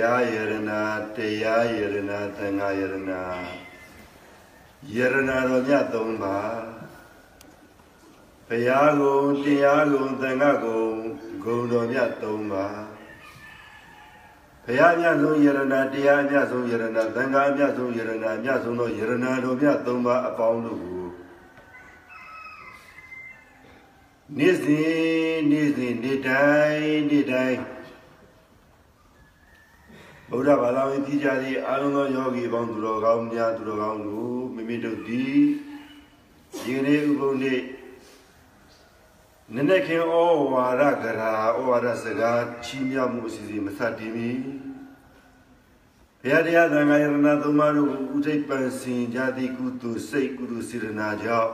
ရားယရနာတရားယရနာသံဃာယရနာယရနာတော်မြတ်သုံးပါဘုရားကုံတရားကုံသံဃာကုံဂုံတော်မြတ်သုံးပါဘုရားမြတ်ဆုံးယရနာတရားအမြတ်ဆုံးယရနာသံဃာအမြတ်ဆုံးယရနာအမြတ်ဆုံးသောယရနာတော်မြတ်သုံးပါအပေါင်းတို့ကိုနေ့စဉ်နေ့စဉ်နေ့တိုင်းနေ့တိုင်း ဗုဒ္ဓဘာသာဝင်ပြည်ကြသည့်အာလုံးသောယောဂီပေါင်းသူတော်ကောင်းများသူတော်ကောင်းတို့မိမိတို့ဒီဒီနေ့ဥပုံနေ့နနက်ခင်ဩဝါဒကရာဩဝါဒစကားချီးမြှောက်မှုအစီအစဉ်မစတင်မီဘုရားတရားသံဃာယရဏသုံးပါးတို့ကိုဥထိပ်ပန်ဆင်ကြသည့်ကုသိုလ်စိတ်ကုသိုလ်စေရနာကြောင့်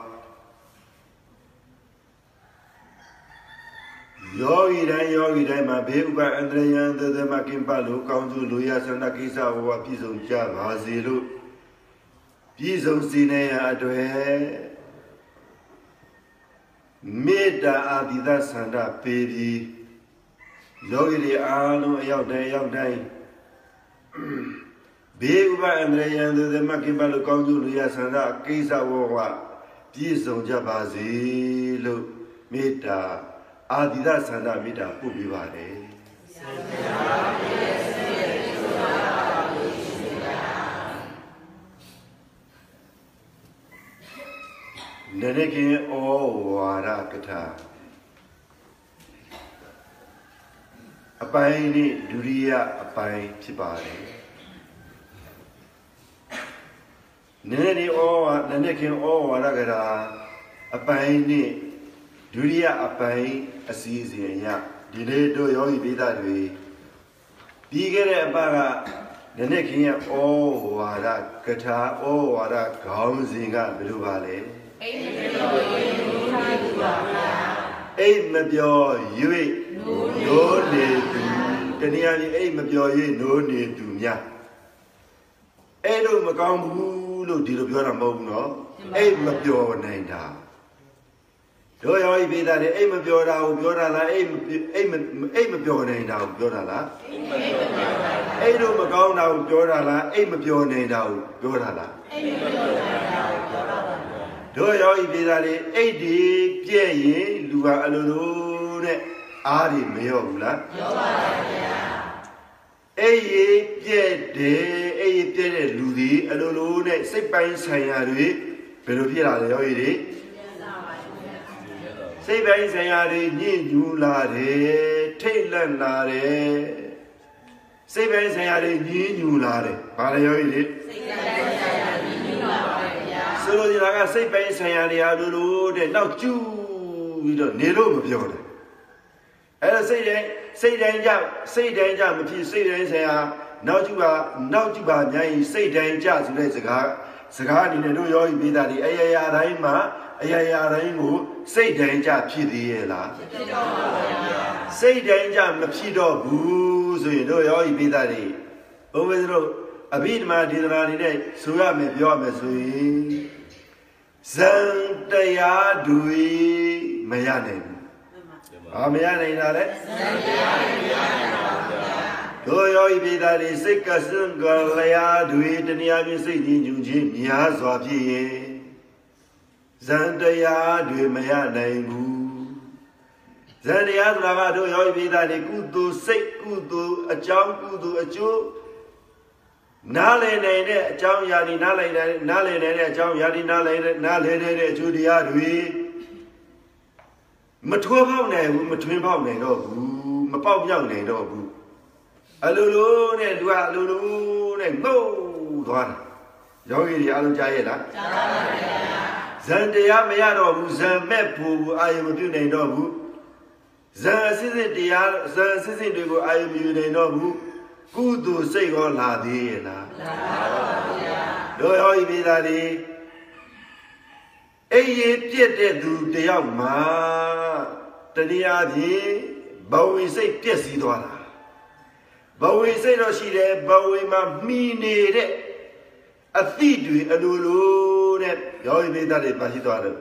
ယောဂီတိုင်းယောဂီတိုင်းမှာဘေးဥပအန္တရယံသသမကင်ပလို့ကောင်းကျိုးလိုရဆန္ဒကိစ္စဘဝပြည့်စုံကြပါစေလို့ပြည့်စုံစေနိုင်ရန်အတွက်မေတ္တာအာတိသဆန္ဒပေးပြီးယောဂီတွေအားလုံးအရောက်တိုင်းအရောက်တိုင်းဘေးဥပအန္တရယံသသမကင်ပလို့ကောင်းကျိုးလိုရဆန္ဒကိစ္စဘဝပြည့်စုံကြပါစေလို့မေတ္တာ အာဒီဒသန္တာမေတ္တာပို့ပေးပါတယ်နရကေဩဝါရကထာအပိုင်းនេះဒုတိယအပိုင်းဖြစ်ပါတယ်နရနေဩဝါနရကေဩဝါရကထာအပိုင်းនេះ ဒုတိယအပိုင်းအစည်းအစဉ်အရဒီနေ့တို့ယောဂီပိသတွေပြီးခဲ့တဲ့အပတ်ကနည်းနည်းခင်ရဲ့ဩဝါဒကထာဩဝါဒခေါင်းစဉ်ကဘယ်လိုပါလဲအိမ်မပြော၍နိုးနေသူပါဗျာအိမ်မပြော၍နိုးနေသူတနည်းအားဖြင့်အိမ်မပြော၍နိုးနေသူများအဲ့လိုမကောင်းဘူးလို့ဒီလိုပြောတာမဟုတ်ဘူးနော်အိမ်မပြောနိုင်တာ တို့ရောဤပိသားတွေအိမ်မပြောတာကိုပြောတာလားအိမ်အိမ်အိမ်မပြောနိုင်တာကိုပြောတာလားအိမ်မပြောနိုင်တာအိမ်တို့မကောင်းတာကိုပြောတာလားအိမ်မပြောနိုင်တာကိုပြောတာလားအိမ်မပြောနိုင်တာကိုပြောတာပါတို့ရောဤပိသားတွေအိတ်ဒီပြည့်ရင်လူကအလိုလိုနဲ့အားတွေမရောဘူးလားရောပါပါဗျာအိတ်ရပြည့်တယ်အိတ်ရပြည့်တဲ့လူတွေအလိုလိုနဲ့စိတ်ပိုင်းဆိုင်ရာတွေဘယ်လိုဖြစ်လာလဲရောဤတွေ စိတ်ပိုင်းဆိုင်ရာတွေညှဉ်းညူလာတယ်ထိတ်လန့်လာတယ်စိတ်ပိုင်းဆိုင်ရာတွေညှဉ်းညူလာတယ်ဘာလဲရောကြီးလေစိတ်ပိုင်းဆိုင်ရာညှဉ်းညူလာပါဗျာဆိုလိုချင်တာကစိတ်ပိုင်းဆိုင်ရာတွေအားလို့လို့တဲ့နောက်ကျူးပြီးတော့နေလို့မပြောတယ်အဲ့ဒါစိတ်တိုင်းစိတ်တိုင်းကြစိတ်တိုင်းကြမဖြစ်စိတ်တိုင်းဆိုင်ရာနောက်ကျူပါနောက်ကျူပါများရင်စိတ်တိုင်းကြဆိုတဲ့စကားစကားအနေနဲ့တို့ရောဤပေးတာဒီအယရာတိုင်းမှာ အရာရာတိုင်းကိုစိတ်တိုင်းကြဖြစ်သေးရဲ့လားဖြစ်တော့ပါဗျာစိတ်တိုင်းကြမဖြစ်တော့ဘူးဆိုရင်တို့ရောဤပိသတွေဘုရားတို့အဘိဓမ္မာဒေသနာတွေနဲ့ဆိုရမယ်ပြောရမယ်ဆိုရင်ဇန်တရားတွေမရနိုင်ဘူး။အာမရနိုင်တာလေဇန်တရားတွေမရနိုင်ပါဘူးဗျာ။တို့ရောဤပိသတွေစိတ်ကစံကလျာတွေတဏှာပြစိတ်ကြီးညူခြင်းများစွာဖြစ်ရင် ဇန်တရားတွေမရနိုင်ဘူးဇန်တရားဆိုတာကတို့ရောပြည်သားတွေကုသိုလ်စိတ်ကုသိုလ်အကြောင်းကုသိုလ်အကျိုးနားလည်နိုင်တဲ့အကြောင်းယာဒီနားလည်နိုင်နားလည်နိုင်တဲ့အကြောင်းယာဒီနားလည်နားလည်နိုင်တဲ့အကျိုးတရားတွေမထွေးပေါက်နိုင်ဘူးမထွင်းပေါက်နိုင်တော့ဘူးမပေါက်ပြောက်နိုင်တော့ဘူးအလိုလိုနဲ့သူကအလိုလိုနဲ့ငုံသွားတာယောဂီတွေအလုံးကြားရဲ့လားကြားပါပါဗျာ ဇန်တရားမရတော့ဘူးဇန်မဲ့ဖို့အာယုမပြုနိုင်တော့ဘူးဇန်အစစ်စစ်တရားဇန်အစစ်စစ်တွေကိုအာယုမပြုနိုင်တော့ဘူးကုသိုလ်စိတ်ကောလာသေးရဲ့လားလာပါပါဗျာတို့ရောဤပိသားတွေအိယေပြည့်တဲ့သူတယောက်မှာတရားဖြင့်ဘဝိစိတ်ပြည့်စည်သွားတာဘဝိစိတ်တော့ရှိတယ်ဘဝိမှာမှီနေတဲ့အသည့်တွေအလိုလို တဲ့ယောဂီပိသတွေပါရှိသွားတယ်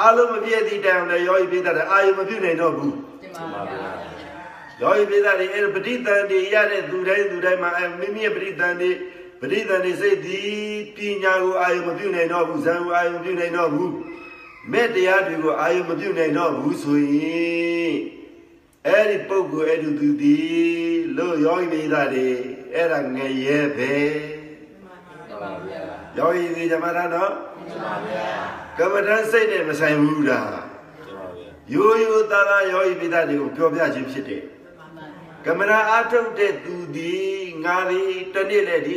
အလုံးမပြည့်သည့်တိုင်လည်းယောဂီပိသတွေအာယုမပြုတ်နိုင်တော့ဘူးယောဂီပိသတွေအဲ့ပဋိသန္ဓေရတဲ့သူတိုင်းသူတိုင်းမှာအဲမိမိရဲ့ပဋိသန္ဓေပဋိသန္ဓေစိတ်ဒီပညာကိုအာယုမပြုနိုင်တော့ဘူးဇံကိုအာယုမပြုနိုင်တော့ဘူးမဲ့တရားတွေကိုအာယုမပြုနိုင်တော့ဘူးဆိုရင်အဲ့ဒီပုဂ္ဂိုလ်အဲ့ဒီသူဒီလို့ယောဂီပိသတွေအဲ့ဒါငရဲပဲ ယောဂီဒီဓမ္မရနော်ကမ္မဋ္ဌာန်းစိတ်နဲ့မဆိုင်ဘူးလားရိုးရိုးသားသားယောဂီပိသတွေကိုပြောပြခြင်းဖြစ်တယ်ကမ္မရာအာထုတ်တဲ့သူဒီငါဒီတနေ့နဲ့ဒီ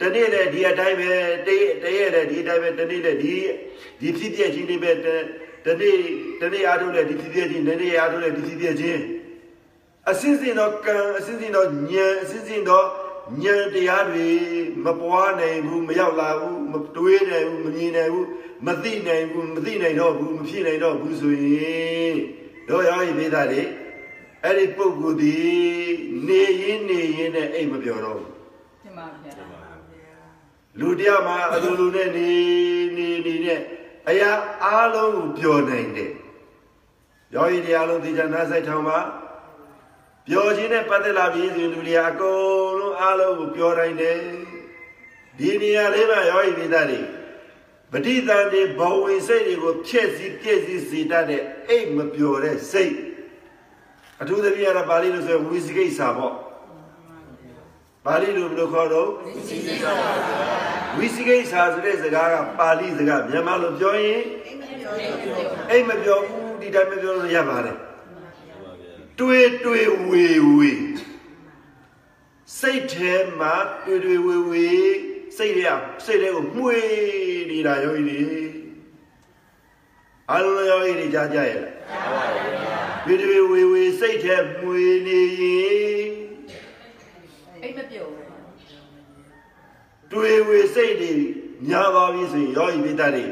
တနေ့နဲ့ဒီအတိုင်းပဲတည့်တည့်နဲ့ဒီအတိုင်းပဲတနေ့နဲ့ဒီဒီဖြစ်ပြချင်းလေးပဲတနေ့တနေ့အာထုတ်တဲ့ဒီဖြစ်ပြချင်းနေ့နေ့အာထုတ်တဲ့ဒီဖြစ်ပြချင်းအစင်းစင်တော့ကံအစင်းစင်တော့ဉာဏ်အစင်းစင်တော့ ဉာဏ်တရားတွေမပွားနိုင်ဘူးမရောက်လာဘူးမတွေးနိုင်ဘူးမမြင်နိုင်ဘူးမသိနိုင်ဘူးမသိနိုင်တော့ဘူးမဖြစ်နိုင်တော့ဘူးဆိုရင်တို့ရောဤမိသားတွေအဲ့ဒီပုဂ္ဂိုလ်ဒီနေရင်နေရင်နဲ့အိတ်မပြောတော့ဘူးတင်ပါဗျာလူတရားမှာအလိုလိုနဲ့နေနေနေနဲ့အရာအားလုံးကိုပြောနိုင်တယ်ယောဂီတရားလုံးသိချာနာဆိုင်ထောင်မှာ ပြောခြင်းနဲ့ပတ်သက်လာပြီဆိုရင်လူတွေအကုန်လုံးအားလုံးကိုပြောနိုင်တယ်ဒီနေရာလေးမှာယောဂီမိသားတွေပဋိသန္ဓေဘဝင်စိတ်တွေကိုဖြည့်စည်းပြည့်စည်စေတတ်တဲ့အိတ်မပျော်တဲ့စိတ်အထူးသဖြင့်ကတော့ပါဠိလိုဆိုဝိသိကိစ္စပေါ့ပါဠိလိုဘယ်လိုခေါ်တော့ဝိသိကိစ္စပါဝိသိကိစ္စဆိုတဲ့စကားကပါဠိစကားမြန်မာလိုပြောရင်အိတ်မပြောဘူးဒီတိုင်းမပြောလို့ရပါတယ် တွေးတွေးဝေဝေစိတ်ထဲမှာတွေးတွေးဝေဝေစိတ်ရစိတ်တွေကိုမှွေနေတာယောဂီတွေအလုံးယောဂီတွေကြားကြရဲ့လားကြားပါပါဗျာတွေတွေဝေဝေစိတ်ထဲမှွေနေရင်အိတ်မပြုတ်တွေဝေစိတ်တွေညာပါပြီဆိုရင်ယောဂီမိသားတွေ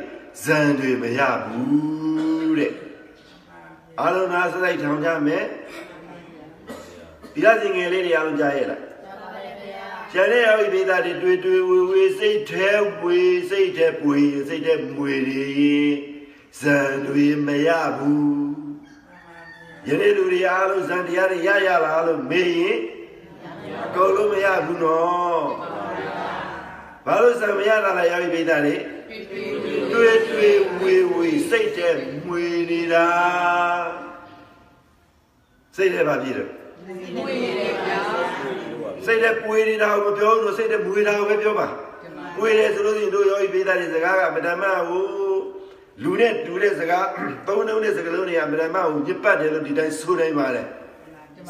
ဇန်တွေမရဘူးတဲ့ အလုံးနာစိတ်ထောင်ကြမယ်ဒီလားစဉ်ငယ်လေးတွေအားလုံးကြားရဲ့လားကျန်တဲ့ယောဂီမိသားတွေတွေတွေဝေဝေစိတ်ထဲဝေစိတ်ထဲပွေစိတ်ထဲမွေတွေဇန်တွေမရဘူးယနေ့လူတွေအားလုံးဇန်တရားတွေရရလားလို့မေးရင်အကုန်လုံးမရဘူးနော်ဘာလို့ဇန်မရတာလဲယောဂီပိသားတွေ တွေ့တွေ့ဝေဝေစိတ်ထဲမွေနေတာစိတ်ထဲပါပြည့်တယ်မွေနေဗျာစိတ်ထဲပွေနေတာကိုမပြောဘူးစိတ်ထဲမွေတာကိုပဲပြောပါပွေတယ်ဆိုလို့ရှိရင်တို့ယောဂီပိသားတွေစကားကမဓမ္မကိုလူနဲ့တူတဲ့စကားသုံးနှုံးတဲ့စကားလုံးတွေကဗရမကိုညစ်ပတ်တယ်လို့ဒီတိုင်းဆိုနိုင်ပါတယ်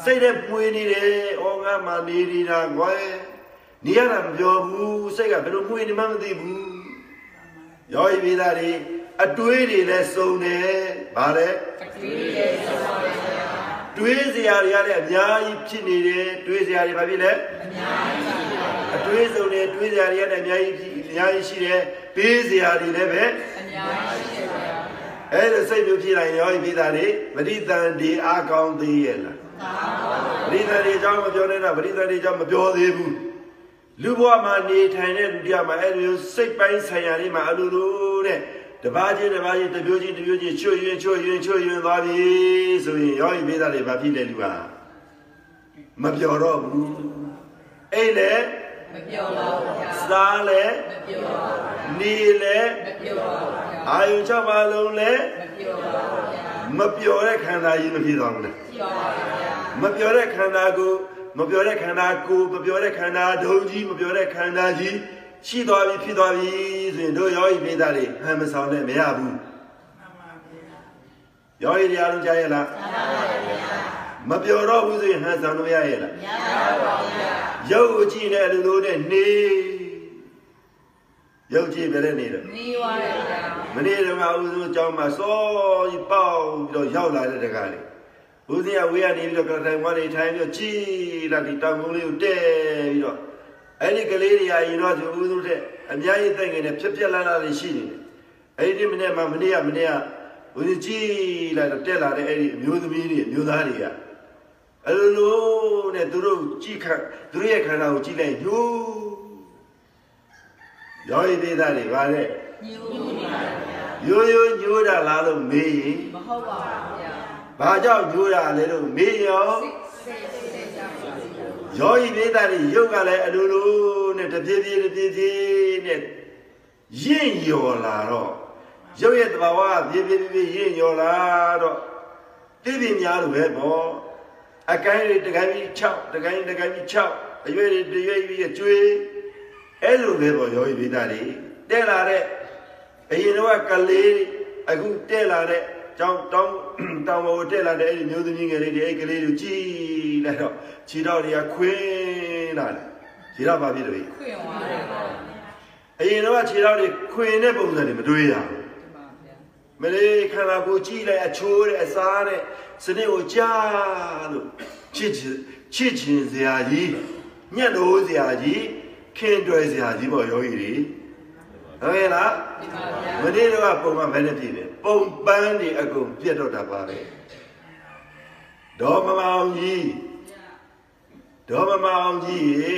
စိတ်နဲ့ပွေနေတယ်ဩငါမှနေနေတာကွယ်နေရတာမပြောဘူးစိတ်ကဘယ်လိုပွေနေမှမသိဘူး ရောဤမိသားတွေအတွေးတွေလည်းစုံတယ်ဗါလဲအတွေးတွေစုံပါဗျာတွေးစရာတွေကလည်းအများကြီးဖြစ်နေတယ်တွေးစရာတွေဘာဖြစ်လဲအများကြီးအတွေးစုံတယ်တွေးစရာတွေကလည်းအများကြီးအများကြီးရှိတယ်ပေးစရာတွေလည်းပဲအများကြီးရှိပါအဲ့ဒါစိတ်မျိုးဖြစ်လိုက်ရောဤပြည်သားတွေပရိသန္တိအာကောင်းသေးရဲ့လားပရိသန္တိအကြောင်းမပြောနဲ့တော့ပရိသန္တိအကြောင်းမပြောသေးဘူး လူဘဝမှာနေထိုင်တဲ့လူတရားမှာအဲ့လိုစိတ်ပိုင်းဆိုင်ရာလေးမှာအလိုလိုတဲ့တပါးချင်းတပါးချင်းတပြိုးချင်းတပြိုးချင်းချွတ်ရင်ချွတ်ရင်ချွတ်ရင်သွားပြီဆိုရင်ရောဤပြည်သားတွေဘာဖြစ်လဲလူကမပြောတော့ဘူးအဲ့လေမပြောပါဘူးဗျာစားလဲမပြောပါဘူးနေလဲမပြောပါဘူးအာယု၆ပါးလုံးလည်းမပြောပါဘူးဗျာမပြောတဲ့ခန္ဓာကြီးမဖြစ်သွားဘူးလားပြောပါဗျာမပြောတဲ့ခန္ဓာကို မပြောတဲ့ခန္ဓာကိုမပြောတဲ့ခန္ဓာဒုံကြီးမပြောတဲ့ခန္ဓာကြီးရှိသွားပြီဖြစ်သွားပြီဆိုရင်တို့ယောဂီပိသားတွေဟန်မဆောင်နဲ့မရဘူးယောဂီတရားလုံးကြားရဲ့လားမပြောတော့ဘူးဆိုရင်ဟန်ဆောင်လို့ရရဲ့လားမရပါဘူးဗျာရုပ်ကိုကြည့်နေအလိုလိုနဲ့နေရုပ်ကြည့်ပြတဲ့နေတော့နေပါရဲ့ဗျာမနေ့တုန်းကဦးဆုံးအကြောင်းမှာစောကြီးပေါက်ပြီးတော့ရောက်လာတဲ့တကားလေး ဦးစင်းကဝေးကနေပြီးတော့ကတိုင်ဝါနေထိုင်ပြီးတော့ကြည်လာဒီတောင်ကုန်းလေးကိုတဲပြီးတော့အဲ့ဒီကလေးတွေအရင်တော့သူဦးဆုံးတဲ့အများကြီးတိုက်ငယ်နဲ့ဖြက်ဖြက်လာလာလေးရှိနေတယ်အဲ့ဒီမနေ့မှမနေ့ကမနေ့ကဦးစင်းကြည်လာတော့တက်လာတဲ့အဲ့ဒီအမျိုးသမီးတွေအမျိုးသားတွေကအဲ့လိုလိုနဲ့သူတို့ကြည့်ခတ်သူတို့ရဲ့ခန္ဓာကိုကြည့်လိုက်ညိုးယောဂီဒေသတွေဗါတဲ့ညိုးနေတာရိုးရိုးညိုးတာလားလို့မေးရင်မဟုတ်ပါဘူးဗျာ ဘာကြောင့်ညိုးတာလဲလို့မေးရောစယောဂီပိဒါတွေရုပ်ကလည်းအလိုလိုနဲ့တပြေးပြေးတပြေးပြေးနဲ့ရင့်ရော်လာတော့ရုပ်ရဲ့တဘာဝကပြေးပြေးပြေးရင့်ရော်လာတော့တိတိများလိုပဲပေါ့အကိုင်းတွေတကိုင်းကြီး6တကိုင်းတကိုင်းကြီး6အရွယ်တွေတရွယ်ကြီးကျွေးအဲ့လိုပဲပေါ့ယောဂီပိဒါတွေတက်လာတဲ့အရင်တော့ကလေးအခုတက်လာတဲ့ တောင်းတောင်းတောင်းပေါ်တက်လာတဲ့အဲ့ဒီမျိုးသမီးငယ်လေးတွေအဲ့ကလေးတွေကြည်လိုက်တော့ခြေတော်တွေကခွင်းလာတယ်ခြေတော်ဘာဖြစ်လို့လဲခွင့်သွားတယ်ပါအရင်တော့ခြေတော်တွေခွင်းတဲ့ပုံစံတွေမတွေးရဘူးဒီမှာဗျာမလေးခန္ဓာကိုယ်ကြည့်လိုက်အချိုးတဲ့အစားတဲ့စနစ်ကိုကြားလို့ချစ်ချစ်ချစ်ချင်းစရာကြီးညှက်လို့စရာကြီးခင်တွယ်စရာကြီးပေါ့ယောဂီတွေ ဟုတ်ရဲ့လားဒီမှာဗျာမနေ့တော့ပုံမှန်ပဲနဲ့ပြည်တယ်ပုံပန်းတွေအကုန်ပြတ်တော့တာပါပဲဒေါ်မမောင်ကြီးဒေါ်မမောင်ကြီးရေ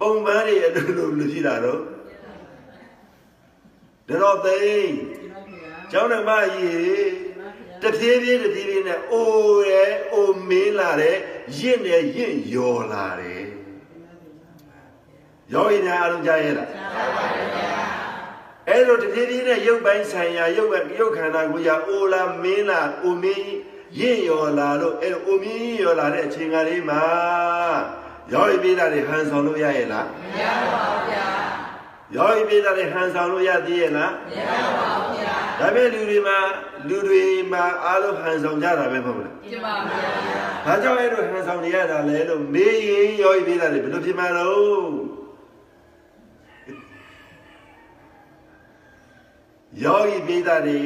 ပုံပန်းတွေအတူတူလူရှိတာတော့တော်သိန်းဒီမှာဗျာကျောင်းဓမ္မကြီးရေတဖြည်းဖြည်းတဖြည်းဖြည်းနဲ့အိုးရဲအိုမင်းလာတယ်ရင့်တယ်ရင့်ယော်လာတယ် ယောဂီများအားလုံးကြားရဲ့လားအဲ့လိုတဖြည်းဖြည်းနဲ့ရုပ်ပိုင်းဆိုင်ရာရုပ်ရုပ်ခန္ဓာကိုယ်ရာအိုလာမင်းလာအိုမင်းရင့်ရော်လာလို့အဲ့လိုအိုမင်းရော်လာတဲ့အချိန်ကလေးမှာရောဤပိဒါတွေဟန်ဆောင်လို့ရရဲ့လားမရပါဘူးဗျာရောဤပိဒါတွေဟန်ဆောင်လို့ရသေးရဲ့လားမရပါဘူးဗျာဒါပေမဲ့လူတွေမှာလူတွေမှာအားလုံးဟန်ဆောင်ကြတာပဲမဟုတ်လားဒီမှာဗျာဘာကြောင့်အဲ့လိုဟန်ဆောင်နေရတာလဲလို့မေးရင်ရောဤပိဒါတွေဘယ်လိုဖြစ်မှာတော့ ယောဂီပိဒါတွေ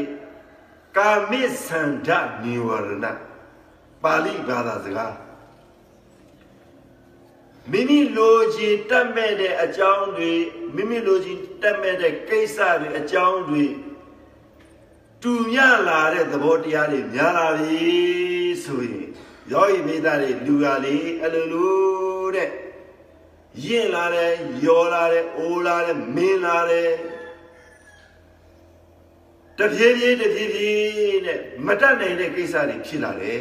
ကာမိသန္ဓနိဝရဏပါဠိဘာသာစကားမိမိလိုချင်တတ်မဲ့တဲ့အကြောင်းတွေမိမိလိုချင်တတ်မဲ့တဲ့ကိစ္စတွေအကြောင်းတွေတူညလာတဲ့သဘောတရားတွေများလာပြီဆိုရင်ယောဂီမိသားတွေလူကလေးအလိုလိုတဲ့ရင့်လာတယ်ယောလာတယ်အိုလာတယ်မင်းလာတယ် တဖြည်းဖြည်းတဖြည်းဖြည်းနဲ့မတတ်နိုင်တဲ့ကိစ္စတွေဖြစ်လာတယ်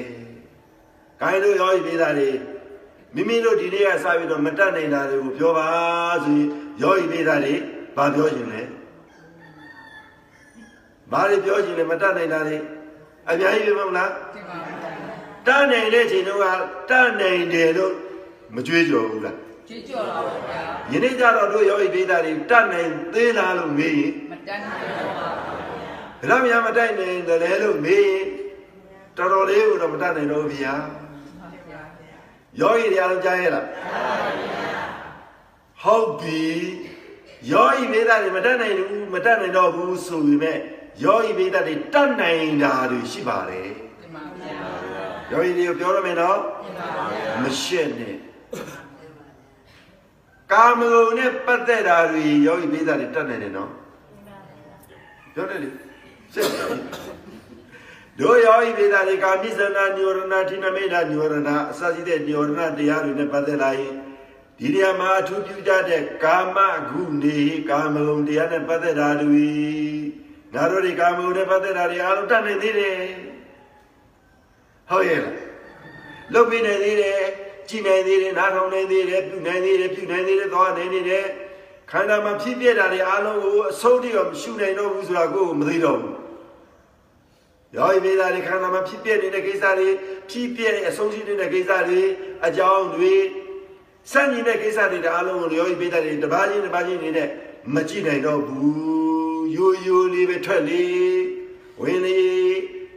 ။ခိုင်းတို့ယောဂီမိသားတွေမိမိတို့ဒီနေ့ကစပြီးတော့မတတ်နိုင်တာတွေကိုပြောပါဆိုရင်ယောဂီမိသားတွေဘာပြောရှင်လဲ။ဘာတွေပြောရှင်လဲမတတ်နိုင်တာတွေအများကြီးပဲမဟုတ်လားဒီမှာဗျာတတ်နိုင်တဲ့ချိန်တုန်းကတတ်နိုင်တယ်လို့မကြွေးကြော်ဘူးလားကြွကြော်တော့ဗျာယနေ့ကျတော့တို့ယောဂီပိဒါတွေတတ်နိုင်သေးလားလို့မေးရင်မတန်းနိုင်တော့ပါဘူး ဘယ်တော့မှမတတ်နိုင်တယ်လေလို့မေးရင်တော်တော်လေးကိုတော့မတတ်နိုင်တော့ဘူးဗျာဗျာယောဂီတွေအားလုံးကြားရဲ့လားဟုတ်ပြီယောဂီပိဒါတွေမတတ်နိုင်ဘူးမတတ်နိုင်တော့ဘူးဆိုပေမဲ့ယောဂီပိဒါတွေတတ်နိုင်တာတွေရှိပါတယ်ဒီမှာဗျာယောဂီတွေကိုပြောရမယ်နော်ဒီမှာဗျာမရှက်နဲ့ကာမဂုဏ်နဲ့ပတ်သက်တာတွေယောဂီပိဒါတွေတတ်နိုင်တယ်နော်ပြောတယ်လေရှက် တယ်တို့ယောဂီပိဒါတွေကာမိဇနာညောရဏထိနမေဒညောရဏအစရှိတဲ့ညောရဏတရားတွေနဲ့ပတ်သက်လာရင်ဒီနေရာမှာအထူးပြုကြတဲ့ကာမဂုဏေကာမဂုဏ်တရားနဲ့ပတ်သက်တာတွေငါတို့တွေကာမဂုဏ်နဲ့ပတ်သက်တာတွေအားလုံးတတ်နိုင်သေးတယ်ဟုတ်ရဲ့လားလုတ်ပြီးနိုင်သေးတယ်ကြည်နိုင်သေးတယ်နားထောင်နိုင်သေးတယ်ပြုနိုင်သေးတယ်ပြုနိုင်သေးတယ်သွားနိုင်သေးတယ်ခန္ဓာမှာဖြစ်ပြတာတွေအားလုံးကိုအဆုံးတည်းရောမရှိနိုင်တော့ဘူးဆိုတာကိုယ်ကိုမသိတော့ဘူး ရောဤမေးတာတွေခန္ဓာမှာဖြစ်ပြနေတဲ့ကိစ္စတွေဖြစ်ပြတဲ့အဆုံးရှိနေတဲ့ကိစ္စတွေအကြောင်းတွေစံကျင်တဲ့ကိစ္စတွေတအားလုံးကိုရောဤမေးတာတွေတပါးချင်းတပါးချင်းနေနဲ့မကြည့်နိုင်တော့ဘူးယိုယိုလေးပဲထွက်လေဝင်လေ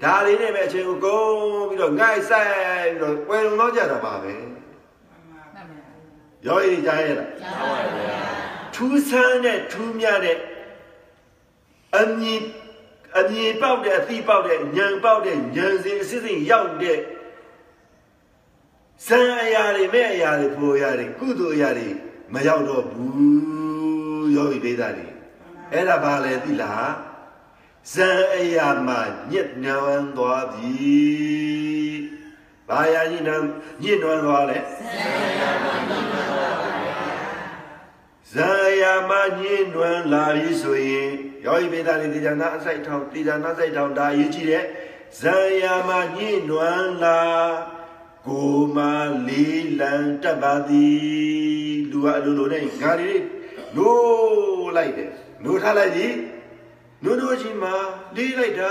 ဒါလေးနဲ့ပဲအချိန်ကိုကုန်ပြီးတော့ငိုက်ဆိုင်ပြီးတော့ကွယ်လုံတော့ကြတာပါပဲမှန်ပါရောဤကြားရလားကြားပါဗျာထူးဆန်းတဲ့ထူးမြတ်တဲ့အမြင် အမြင်ပေါက်တဲ့အသီးပေါက်တဲ့ဉာဏ်ပေါက်တဲ့ဉာဏ်စဉ်အစစ်စစ်ရောက်တဲ့ဇံအရာတွေမဲ့အရာတွေဖို့အရာတွေကုသိုလ်အရာတွေမရောက်တော့ဘူးယောဂီဒိဋ္ဌာတွေအဲ့ဒါဘာလဲသိလားဇံအရာမှာညစ်ညမ်းသွားပြီဘာယာညစ်ညမ်းညစ်နွမ်းသွားလဲဇာယာမညင်းတွင်လာပြီဆိုရင် ယောဂီပေတာလေးတေဇာနာအစိုက်ထောင်တေဇာနာစိုက်ထောင်ဒါအရေးကြီးတဲ့ဇာယာမညင်းတွင်လာကိုမလေးလံတက်ပါသည်လူကအလိုလိုနဲ့ငါတွေနိုးလိုက်တယ်နိုးထားလိုက်သည်နိုးနိုးချင်းမှာလေးလိုက်တာ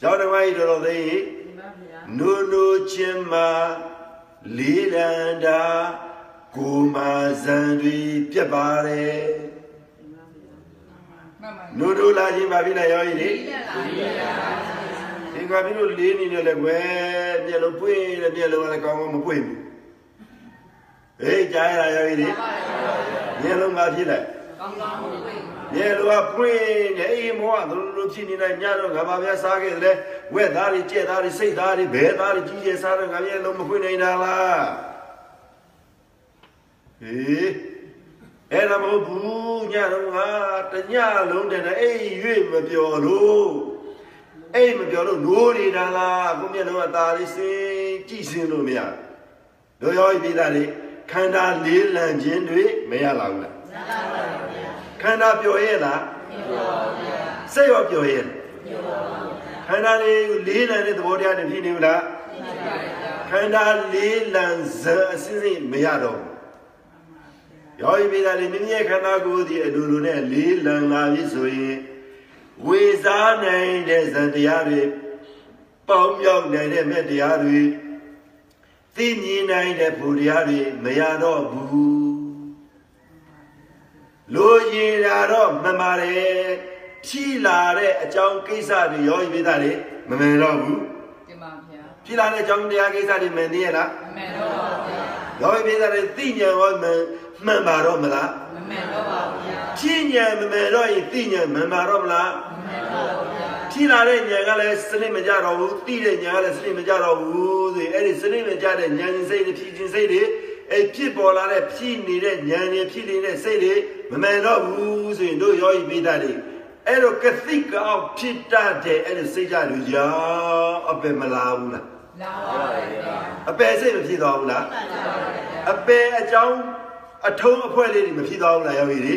ကျောင်းတော်ကြီးတော်တော်သိရင်ဒီပါဗျာနိုးနိုးချင်းမှာလေးလံတာကိုမဇန်တွေပြက်ပါတယ်ဒီပါဗျာ မှန်ပါနိုးနိုးလာချင်းပါပြီလားရောကြီးလေဒီလက်လာပြီဗျာဒီကပြီးလို့လေးနေတယ်လေကွယ်မျက်လုံးပွင့်တယ်မျက်လုံးကလည်းကောင်းကောင်းမပွင့်ဘူးဟေးကြားရတာရောကြီးလေမျက်လုံးကဖြစ်လိုက်ကောင်းကောင်းဝင်ဝင်မျက်လုံးကပွင့်တယ်အေးမောကသူတို့ဖြစ်နေလိုက်ညတော့ငါဘာပြစားခဲ့တယ်ဝက်သားတွေကြက်သားတွေစိတ်သားတွေဘဲသားတွေကြီးကျယ်စားတော့ငါမျက်လုံးမပွင့်နိုင်တာလားဟေး အဲ့ဒါမဟုတ်ဘူးညတော့ငါတညလုံးတည်းနဲ့အေးရွေ့မပြောလို့အဲ့မပြောလို့နိုးနေတာလားကိုမျက်လုံးကตาလေးစင်ကြည့်စင်လို့မရတို့ရောပြည်သားလေးခန္ဓာလေးလံခြင်းတွေမရလာဘူးလားရတာပါဗျာခန္ဓာပျော်ရဲ့လားပြောပါဗျာစိတ်ရောပျော်ရဲ့လားပြောပါဗျာခန္ဓာလေးကိုလေးလံတဲ့သဘောတရားနဲ့ဖြစ်နေဘူးလားဒီပါဗျာခန္ဓာလေးလံဇံအစစ်စစ်မရတော့ဘူး ရောပြည်သားလေးမိမိရဲ့ခန္ဓာကိုယ်ဒီအလိုလိုနဲ့လေးလံလာပြီဆိုရင်ဝေစားနိုင်တဲ့ဇံတရားတွေပေါင်းမြောက်နိုင်တဲ့မြတ်တရားတွေသိမြင်နိုင်တဲ့ဘူတရားတွေမရတော့ဘူးလိုရည်တာတော့မှန်ပါတယ်ဖြီးလာတဲ့အကြောင်းကိစ္စတွေရောဤပြည်သားတွေမမှန်တော့ဘူးဒီပါဗျာဖြီးလာတဲ့အကြောင်းတရားကိစ္စတွေမှန်သေးရဲ့လားမမှန်တော့ပါဗျာရောဤပြည်သားတွေသိဉာဏ်ရောမှန် မှန်ပါတော့မလားမမှန်တော့ပါဗျာဖြီးဉာဏ်မမှန်တော့ရင်သိဉာဏ်မှန်ပါတော့မလားမမှန်တော့ပါဗျာဖြီးလာတဲ့ဉာဏ်ကလည်းစနစ်မကြတော့ဘူးသိတဲ့ဉာဏ်ကလည်းစနစ်မကြတော့ဘူးဆိုရင်အဲ့ဒီစနစ်မကြတဲ့ဉာဏ်ရှင်စိတ်တွေဖြီးခြင်းစိတ်တွေအဲ့ဖြစ်ပေါ်လာတဲ့ဖြီးနေတဲ့ဉာဏ်တွေဖြီးနေတဲ့စိတ်တွေမမှန်တော့ဘူးဆိုရင်တို့ရောဤပိဋကတွေအဲ့တော့ကသိကောက်ဖြစ်တတ်တဲ့အဲ့ဒီစိတ်ကြတွေကြောင့်အပယ်မလာဘူးလားလာပါဗျာအပယ်စိတ်မဖြစ်သွားဘူးလားလာပါဗျာအပယ်အကြောင်း အထုံးအဖွဲ့လေးတွေမဖြစ်သွားဘူးလားယောဂီတွေ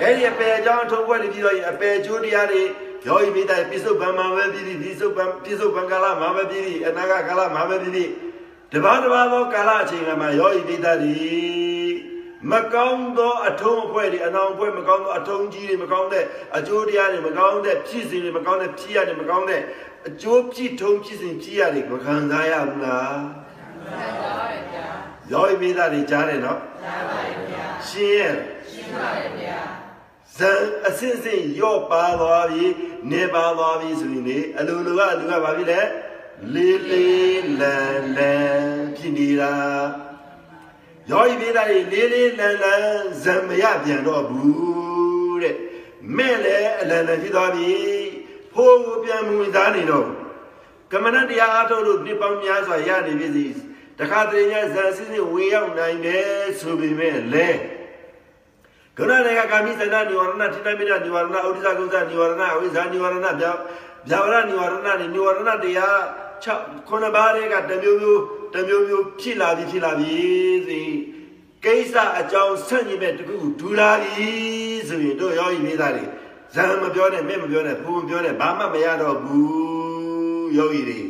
အဲ့ဒီအပယ်အကြောင်းအထုံးအဖွဲ့တွေပြီးတော့ရင်အပယ်ကျိုးတရားတွေယောဂီမိသားပြစ္ဆုတ်ဗံမှာပဲပြည်ပြီးပြစ္ဆုတ်ဗံပြစ္ဆုတ်ဗံကာလမှာပဲပြည်ပြီးအနာဂတ်ကာလမှာပဲပြည်ပြီးတပါးတပါးသောကာလအချိန်မှာယောဂီမိသားတွေမကောင်းသောအထုံးအဖွဲ့တွေအနောင်အဖွဲ့မကောင်းသောအထုံးကြီးတွေမကောင်းတဲ့အကျိုးတရားတွေမကောင်းတဲ့ဖြစ်စဉ်တွေမကောင်းတဲ့ဖြစ်ရတွေမကောင်းတဲ့အကျိုးဖြစ်ထုံးဖြစ်စဉ်ဖြစ်ရတွေမခံစားရဘူးလားလာပါဗျာ ယောဂီမိသားတွေကြားတယ်နော်လာပါဗျာရှင်းရဲ့ရှင်းပါဗျာဇံအစစ်စစ်ရော့ပါသွားပြီနေပါသွားပြီဆိုရင်လေအလိုလိုကအလူကဘာဖြစ်လဲလေးလေးလန်လန်ဖြစ်နေတာရောဤပေးတာလေးလေးလန်လန်ဇံမရပြန်တော့ဘူးတဲ့မဲ့လေအလန်လန်ဖြစ်သွားပြီဖိုးကိုပြန်မှုသားနေတော့ကမ္မဏတရားအားထုတ်လို့နှစ်ပေါင်းများစွာရနေပြီစီ တခါတည်းညာဇန်စစ်စစ်ဝင်ရောက်နိုင်တယ်ဆိုပေမဲ့လေကရုဏာနဲ့ကာမိသနာနိဝရဏထိတမိနနိဝရဏဥဒိသကုသနိဝရဏအဝိဇ္ဇာနိဝရဏဗျာဗျာဝရနိဝရဏနိဝရဏတရား6ခုနှစ်ပါးတည်းကတမျိုးမျိုးတမျိုးမျိုးဖြစ်လာပြီဖြစ်လာပြီစီကိစ္စအကြောင်းဆန့်ကျင်မဲ့တခုဒူလာပြီဆိုရင်တို့ရောဤမိသားတွေဇံမပြောနဲ့မဲ့မပြောနဲ့ဘူးမပြောနဲ့ဘာမှမရတော့ဘူးယောဂီတွေ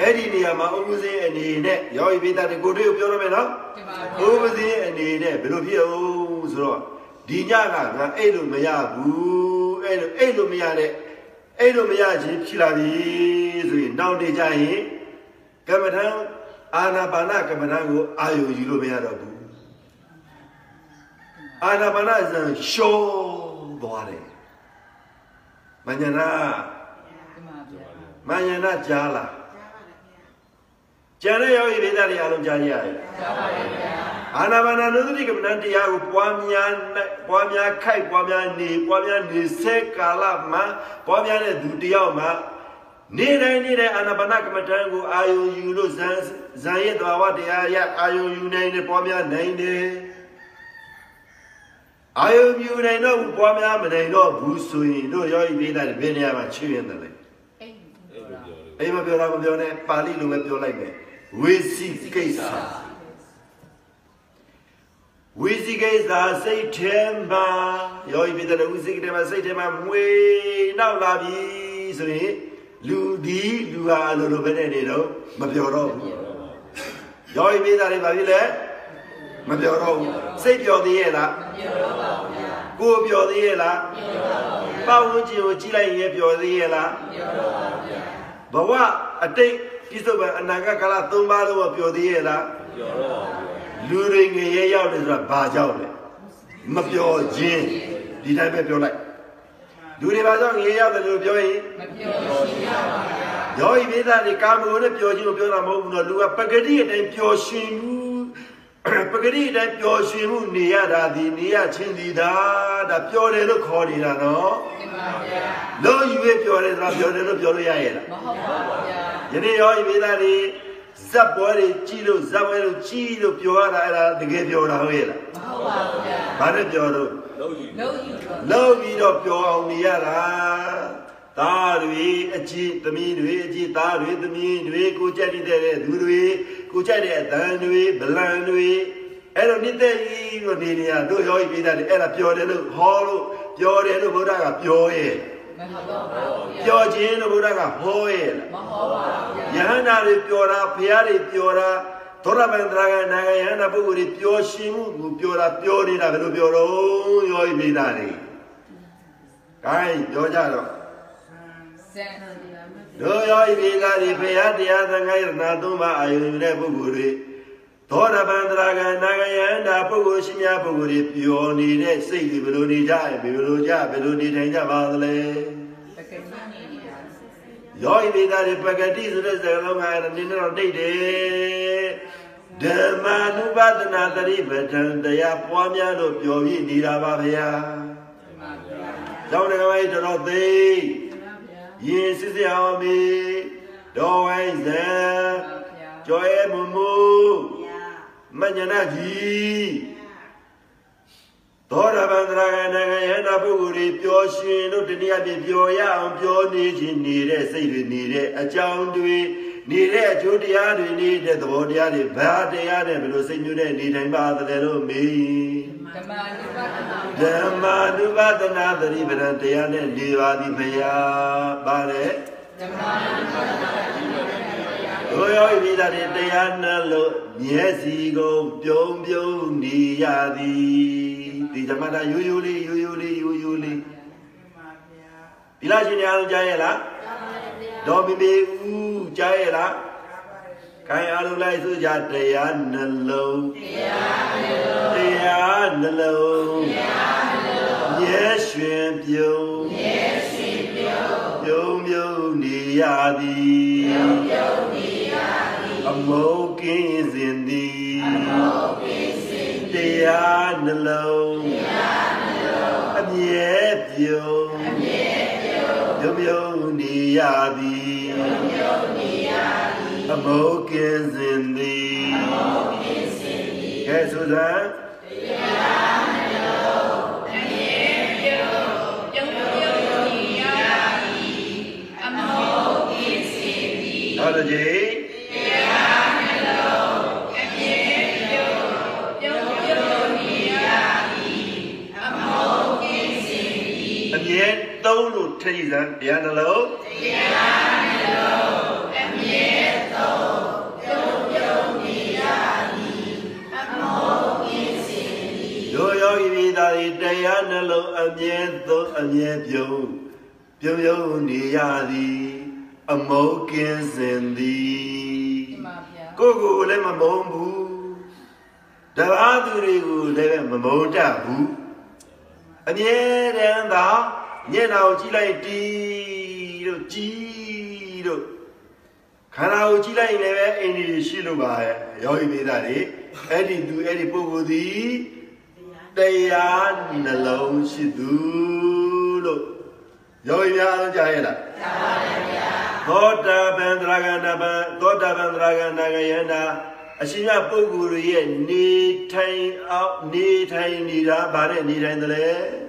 အဲ့ဒီနေရာမှာဥပ္ပဇင်းအနေနဲ့ယောဂီမိသားတွေကိုတို့ပြောရမယ်နော်ဒီပါဘိုးပစင်းအနေနဲ့ဘယ်လိုဖြစ်အောင်ဆိုတော့ဒီညကငါအဲ့လိုမရဘူးအဲ့လိုအဲ့လိုမရတဲ့အဲ့လိုမရခြင်းဖြစ်လာပြီဆိုရင်နောက်တည်ကြရင်ကမ္မထံအာနာပါနကမ္မထံကိုအာယုယူလို့မရတော့ဘူးအာနာပါနဇံရှောသွားတယ်မညာနာဒီပါဗျာမညာနာကြားလာ ကျန်တဲ့ယောဂီဒေသတွေအလုံးကြားကြရတယ်လာပါဗျာအာနာပါနာနုသတိကမ္မဋ္ဌာန်းတရားကိုပွားများနိုင်ပွားများခိုက်ပွားများနေပွားများနေစေကာလမှာပွားများတဲ့သူတယောက်မှာနေတိုင်းနေတိုင်းအာနာပါနကမ္မဋ္ဌာန်းကိုအာယုံယူလို့ဇန်ဇန်ရဲ့တဘာဝတရားရအာယုံယူနိုင်တယ်ပွားများနိုင်တယ်အာယုံယူနိုင်တော့ဘူးပွားများမနိုင်တော့ဘူးဆိုရင်တို့ရောဤပေးတဲ့ဘယ်နေရာမှာချွေရင်တယ်လဲအိမ်အိမ်မပြောတာမပြောနဲ့ပါဠိလိုပဲပြောလိုက်မယ် ဝေစီကိစ္စဝိသိကိစ္စစိတ်ထဲမှာယောဂီပြည်တဲ့ဝိသိကိထဲမှာစိတ်ထဲမှာမွေနောက်လာပြီဆိုရင်လူဒီလူဟာအလိုလိုပဲနဲ့နေတော့မပြောတော့ဘူးယောဂီမိသားတွေဘာဖြစ်လဲမပြောတော့ဘူးစိတ်ပျော်သေးရဲ့လားပြောတော့ပါဗျာကိုယ်ပျော်သေးရဲ့လားပြောတော့ပါဗျာပတ်ဝန်းကျင်ကိုကြည့်လိုက်ရင်ပျော်သေးရဲ့လားပြောတော့ပါဗျာဘဝအတိတ် ပြစ္ဆုတ်ပံအနာဂတ်ကာလ၃ပါးလုံးကိုပျော်သေးရဲ့လားပြောတော့ပါဘူးလူတွေငရေရောက်တယ်ဆိုတာဘာကြောင့်လဲမပျော်ခြင်းဒီတိုင်းပဲပြောလိုက်လူတွေဘာကြောင့်ငရေရောက်တယ်လို့ပြောရင်မပြောရှိရပါဗျာယောဂီမိသားတွေကာမဂုဏ်နဲ့ပျော်ခြင်းကိုပြောတာမဟုတ်ဘူးနော်လူကပဂတိအတိုင်းပျော်ရွှင်မှု ပဂတိအတိုင်းပျော်ရွှင်မှုနေရတာဒီနေရချင်းဒီတာဒါပျော်တယ်လို့ခေါ်နေတာနော်တင်ပါဗျာလို့ယူရပျော်တယ်ဆိုတာပျော်တယ်လို့ပြောလို့ရရဲ့လားမဟုတ်ပါဗျာယနေ့ယောဂီမိသားတွေဇက်ပွဲတွေကြီးလို့ဇက်ပွဲလို့ကြီးလို့ပျော်ရတာအဲ့ဒါတကယ်ပျော်တာဟုတ်ရဲ့လားမဟုတ်ပါဗျာဘာနဲ့ပျော်တော့လုံးယူလုံးယူတော့လောက်ပြီးတော့ပျော်အောင်နေရတာ သားတွေအကြည့်သမီးတွေအကြည့်သားတွေသမီးတွေကိုကြက်တဲ့သူတွေကိုကြက်တဲ့အတန်တွေဗလန်တွေအဲ့လိုနေတဲ့ကြီးကိုနေနေရတို့ယောဂီမိသားတွေအဲ့ဒါပျော်တယ်လို့ဟောလို့ပျော်တယ်လို့ဘုရားကပြောရဲ့မဟုတ်ပါဗျာပျော်ခြင်းလို့ဘုရားကဟောရဲ့လားမဟုတ်ပါဗျာယဟန္တာတွေပျော်တာဘုရားတွေပျော်တာသောရပန်တရာကနာဂယဟန္တာပုဂ္ဂိုလ်တွေပျော်ရှင်မှုကိုပျော်တာပျော်နေတာဘယ်လိုပျော်တော့ယောဂီမိသားတွေ။ကိုင်းပြောကြတော့စံ တို့ယောဤမိသားတွေဘုရားတရားသံဃာယရဏသုံးပါးအာယုန်တဲ့ပုဂ္ဂိုလ်တွေသောရပန္တရာကနာဂယန္တာပုဂ္ဂိုလ်ရှင်များပုဂ္ဂိုလ်တွေပျော်နေတဲ့စိတ်တွေဘယ်လိုနေကြရဲ့ဘယ်လိုကြဘယ်လိုနေထိုင်ကြပါသလဲတကယ်ကြီးနေနေတာ။ယောဤမိသားတွေပဂတိဆိုတဲ့စကားလုံးကနည်းနည်းတော့တိတ်တယ်။ဓမ္မ ानु ပဒနာတရိပဒံတရားပွားများလို့ပျော်ပြည့်နေတာပါဗျာတင်ပါဗျာ။ကျောင်းတော်ကမိုင်းတော်တော်သိ ယေစစ်စရာမေဒေါ်ဝိုင်းဇံဗျာကျော်ရဲမမူမညနာကြီးသောရဗန္တရာကနိုင်ငံယန္တာပုဂ္ဂိုလ်တွေပျော်ရွှင်လို့တနည်းအားဖြင့်ပျော်ရအောင်ပျော်နေခြင်းနေတဲ့စိတ်တွေနေတဲ့အကြောင်းတွေနေတဲ့အကျိုးတရားတွေနေတဲ့သဘောတရားတွေဘာတရားနဲ့ဘယ်လိုစိတ်မျိုးနဲ့နေထိုင်ပါသလဲလို့မေး ဓမ္မနိဗ္ဗာန်ဓမ္မာနုပဒနာသတိပဒံတရားနဲ့နေပါသည်ဘုရားပါတယ်ဓမ္မနိဗ္ဗာန်တို့ရောဤသားတွေတရားနှလို့မျက်စီကိုပြုံးပြုံးနေရသည်ဒီဓမ္မတာရိုးရိုးလေးရိုးရိုးလေးရိုးရိုးလေးဒီလားရှင်များလုံးကြားရဲ့လားဒေါ်မီမီဦးကြားရဲ့လား ခိုင်အားလုံးလိုက်ဆိုကြတရားနှလုံးတရားနှလုံးမျက်ရွှင်ပြုံးပြုံးပြုံးနေရသည်အမုတ်ကင်းစဉ်သည်တရားနှလုံးအမြဲပြုံးပြုံးပြုံးနေရသည် အမုတ်ကင်းစဉ်သည်ကဲဆိုစမ်းနောက်တစ်ကြိမ်အမြဲသုံးလို့ထိစံတရားနှလုံးတို့ ယောဂီမိသားဤတရားနှလုံးအမြဲသုံးအမြဲပြုံးပြုံးပြုံးနေရသည် အမုတ်ကင်းစင်သည်တင်ပါဗျာကိုယ့်ကိုယ်လည်းမမုန်းဘူးတပါးသူတွေကိုလည်းမမုန်းတတ်ဘူးအမြဲတမ်းသာညံ့တော်ကြည့်လိုက်တီးတို့ကြီးတို့ခန္ဓာကိုကြည့်လိုက်ရင်လည်းပဲအိန္ဒိယရှိလို့ပါရဲ့ယောဂီမိသားတွေအဲ့ဒီသူအဲ့ဒီပုဂ္ဂိုလ်သည် တရားနှလုံးရှိသူလို့ယောဂီများအားကြားရဲ့လားသောတာပန်သရဂန္တပံသောတာပန်သရဂန္တကယန္တာအရှင်မြတ်ပုဂ္ဂိုလ်ရဲ့နေထိုင်အောင်နေထိုင်နေတာဗါနဲ့နေထိုင်တယ်လေ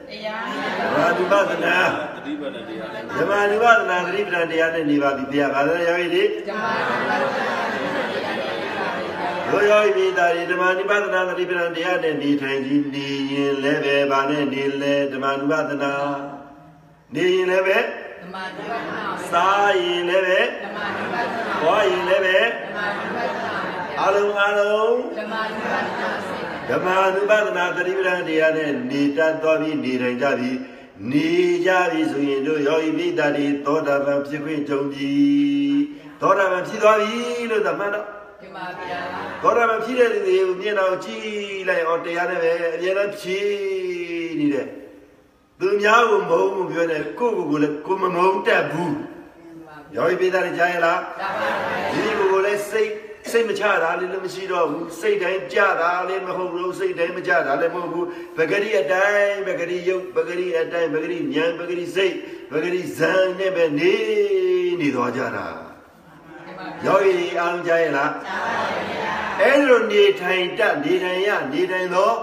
တရားဓမ္မဥပဒနာတတိပဒတရားနဲ့ဓမ္မဥပဒနာသတိပ္ပံတရားနဲ့နေပါပြီဘုရားဗါလည်းရောရည်ဒီဓမ္မနိဗ္ဗာန် ရောရောဤတာဒီဓမ္မဥပဒနာသတိပ္ပံတရားနဲ့နေထိုင်ခြင်းနေရင်လည်းပဲဗါနဲ့နေလဲဓမ္မဥပဒနာနေရင်လည်းပဲဓမ္မနိဗ္ဗာန်စားရင်လည်းပဲဓမ္မနိဗ္ဗာန်သွားရင်လည်းပဲဓမ္မနိဗ္ဗာန်အလုံးအလုံးဓမ္မနိဗ္ဗာန်စေတဓမ္မ ानु ပဒနာသတိပဋ္ဌာန်တရားနဲ့နေတတ်သွားပြီးနေနိုင်ကြပြီနေကြပြီဆိုရင်တို့ယောဂီပိဋ္ဌာတိသောတာပန်ဖြစ်ခွင့်ကြုံပြီသောတာပန်ဖြစ်သွားပြီလို့သမန်တော့ ဒီမှာဗျာသောတာပန်ဖြစ်တဲ့လူတွေကိုမျက်နှာကိုကြည့်လိုက်အောင်တရားနဲ့ပဲအမြဲတမ်းဖြည့်နေတဲ့သူများကိုမုန်းမှုပြောနေကိုယ့်ကိုယ်ကိုလည်းကိုယ်မမုန်းတတ်ဘူးဒီမှာယောဂီပိဋ္ဌာတိကြားရလားဒါပါပဲဒီကိုယ်ကိုလည်းစိတ်စိတ်မချတာလည်းလည်းမရှိတော့ဘူးစိတ်တိုင်းကြတာလည်းမဟုတ်ဘူးစိတ်တိုင်းမကြတာလည်းမဟုတ်ဘူးပဂရိအတိုင်းပဂရိယုတ်ပဂရိအတိုင်းပဂရိဉာဏ်ပဂရိစိတ်ပဂရိဇံနဲ့ပဲနေနေသွားကြတာဒီမှာ ယောဂီအားလုံးကြားရဲ့လားကြားပါပါဗျာအဲ့လိုနေထိုင်တတ်နေထိုင်ရနေထိုင်တော့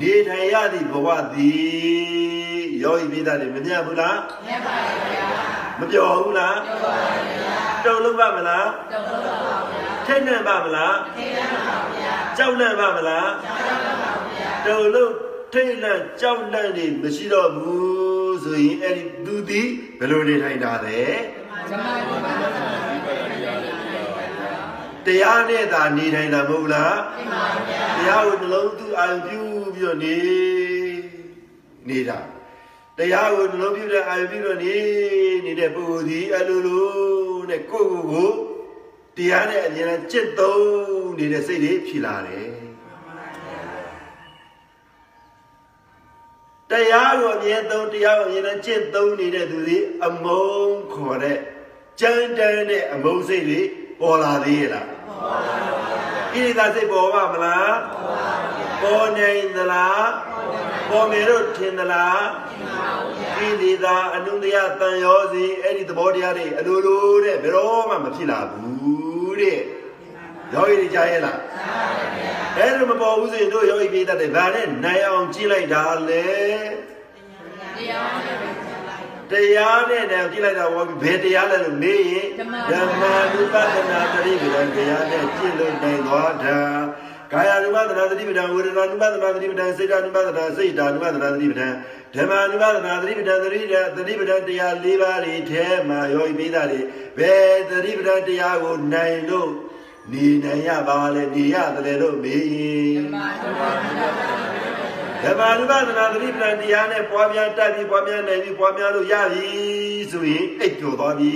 နေထိုင်ရသည့်ဘဝသည်ယောဂီပိသားတွေမမြတ်ဘူးလားမြတ်ပါဗျာမပြောဘူးလားပြောပါဗျာတုံလုံးပါမလားတော်တော်ပါဗျာထိတ်နှံ့ပါမလားထေရပါဗျာကြောက်လန့်ပါမလားတော်တော်ပါဗျာတုံလုံးထိတ်လန့်ကြောက်လန့်နေမရှိတော့ဘူးဆိုရင်အဲ့ဒီသူသည်ဘယ်လိုနေထိုင်တာလဲဓမ္မနိဗ္ဗာန် တရားနဲ့သာနေထိုင်တာမဟုတ်လား ဒီမှာဗျာ တရားကိုနှလုံးသွင်းအာရုံပြုပြီးတော့နေနေတာတရားကိုနှလုံးပြုတဲ့အာရုံပြုတော့နေနေတဲ့ပုဂ္ဂိုလ်ဒီအလိုလိုနဲ့ကိုယ့်ကိုယ်ကိုတရားနဲ့အမြဲတမ်းจิตသုံးနေတဲ့စိတ်တွေဖြစ်လာတယ်တရားကိုအမြဲသုံးတရားကိုအမြဲတမ်းจิตသုံးနေတဲ့သူတွေအမုန်းခေါ်တဲ့ကြမ်းတမ်းတဲ့အမုန်းစိတ်တွေပေါ်လာသေးရဲ့လားပေါ်ပါဘူး ဣရိသာစိတ်ပေါ်ပါမလားပေါ်နိုင်သလားပေါ်မယ်လို့ထင်သလားကိလေသာအနုတ္တယတန်ရောစီအဲ့ဒီသဘောတရားတွေအလိုလိုတဲ့ဘယ်တော့မှမဖြစ်လာဘူးတဲ့ယောဂီတွေကြားရဲ့လားအဲ့လိုမပေါ်ဘူးဆိုရင်တို့ယောဂီပြေးတတ်တယ်ဗာနဲ့နိုင်အောင်ကြည့်လိုက်တာလေတရားနဲ့ပဲ တရားနဲ့တည်းကြည့်လိုက်တာဘောဘယ်တရားလဲလို့မေးရင်ဓမ္မ ानु ပဒနာတတိပဒံတရားနဲ့ကြည့်လို့နိုင်သွားတာကာယ ानु ပဒနာတတိပဒံဝေဒနာ ानु ပဒနာတတိပဒံစိတ် ानु ပဒနာစိတ် ानु ပဒနာတတိပဒံဓမ္မ ानु ပဒနာတတိပဒံတတိပဒံတတိပဒံတရား၄ပါးတွေထဲမှာယောဂီပိသားတွေဘယ်တတိပဒံတရားကိုနိုင်လို့နေနိုင်ရပါလဲနေရတယ်လို့မေးရင် ဓမ္မနိဗ္ဗာန် ဓမ္မ ानु ပဒနာသတိပ္ပံတရားနဲ့ပွားများတတ်ပြီးပွားများနိုင်ပြီးပွားများလို့ရပြီဆိုရင်အိတ်ကျော်သွားပြီ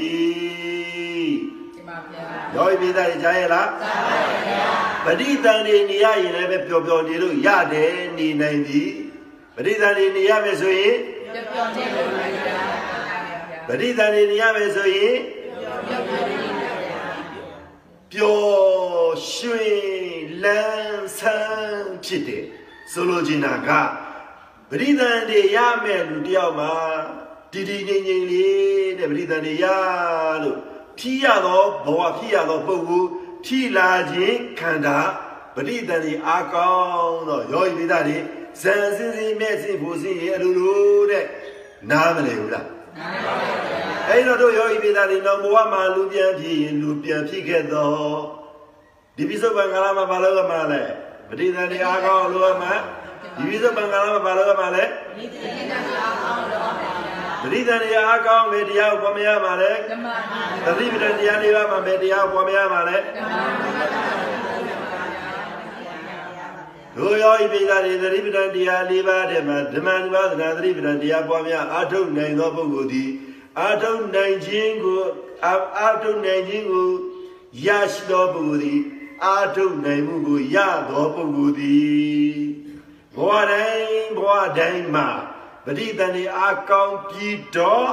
ဒီမှာဗျာ။ရောပြီသားကြားရလားသာပါဗျာ။ပဋိသန္ဓေနေရရင်လည်းပဲပျော်ပျော်နေလို့ရတယ်နေနိုင်ပြီ။ပဋိသန္ဓေနေရမယ်ဆိုရင်ပြပြောင်းနေလို့ဗျာဗျာပဋိသန္ဓေနေရမယ်ဆိုရင်ပြောပြောင်းနေလို့ဗျာပျော်ရွှင်လန်းဆန်းဖြစ်တယ်။ ဆိုလိုချင်တာကပဋိသန္ဓေရမယ်လူတယောက်မှာတည်တည်ငြိမ်ငြိမ်လေးတဲ့ပဋိသန္ဓေရလို့ဖြီးရသောဘဝဖြီးရသောပုဂ္ဂိုလ်ဖြီးလာခြင်းခန္ဓာပဋိသန္ဓေအာကောင်းတော့ယောဂီမိသားတွေဇန်စင်းစင်းမဲ့စင်းဖို့စင်းရအလိုလိုတဲ့နားမလဲဘူးလားအဲ့တော့တို့ယောဂီပိသားတွေတော့ဘဝမှာလူပြန်ဖြစ်ရင်လူပြန်ဖြစ်ခဲ့တော့ဒီပိစုပ္ပံကာလမှာဘာလို့ကမှလဲ ပဋိသန္ဓေအားကောင်းလို့မှဒီပိစုပ္ပံကာလမှာဘာလို့ကမှလဲပဋိသန္ဓေအားကောင်းပဲတရားကိုပွားများပါလေဓမ္မနိဗ္ဗာန်သတိပဋ္ဌာန်တရားလေးပါးမှာပဲတရားကိုပွားများပါလေဓမ္မနိဗ္ဗာန်တို့ယောဂီပိသားတွေသတိပဋ္ဌာန်တရားလေးပါးတဲ့မှာဓမ္မနုပါဒနာသတိပဋ္ဌာန်တရားပွားများအာထုတ်နိုင်သောပုဂ္ဂိုလ်သည်အာထုတ်နိုင်ခြင်းကိုအာအာထုတ်နိုင်ခြင်းကိုရရှိသောပုဂ္ဂိုလ်သည် အာထုတ်နိုင်မှုကိုရသောပုဂ္ဂိုလ်သည်ဘဝတိုင်းဘဝတိုင်းမှာပဋိသန္ဓေအာကောင်းပြီးတော့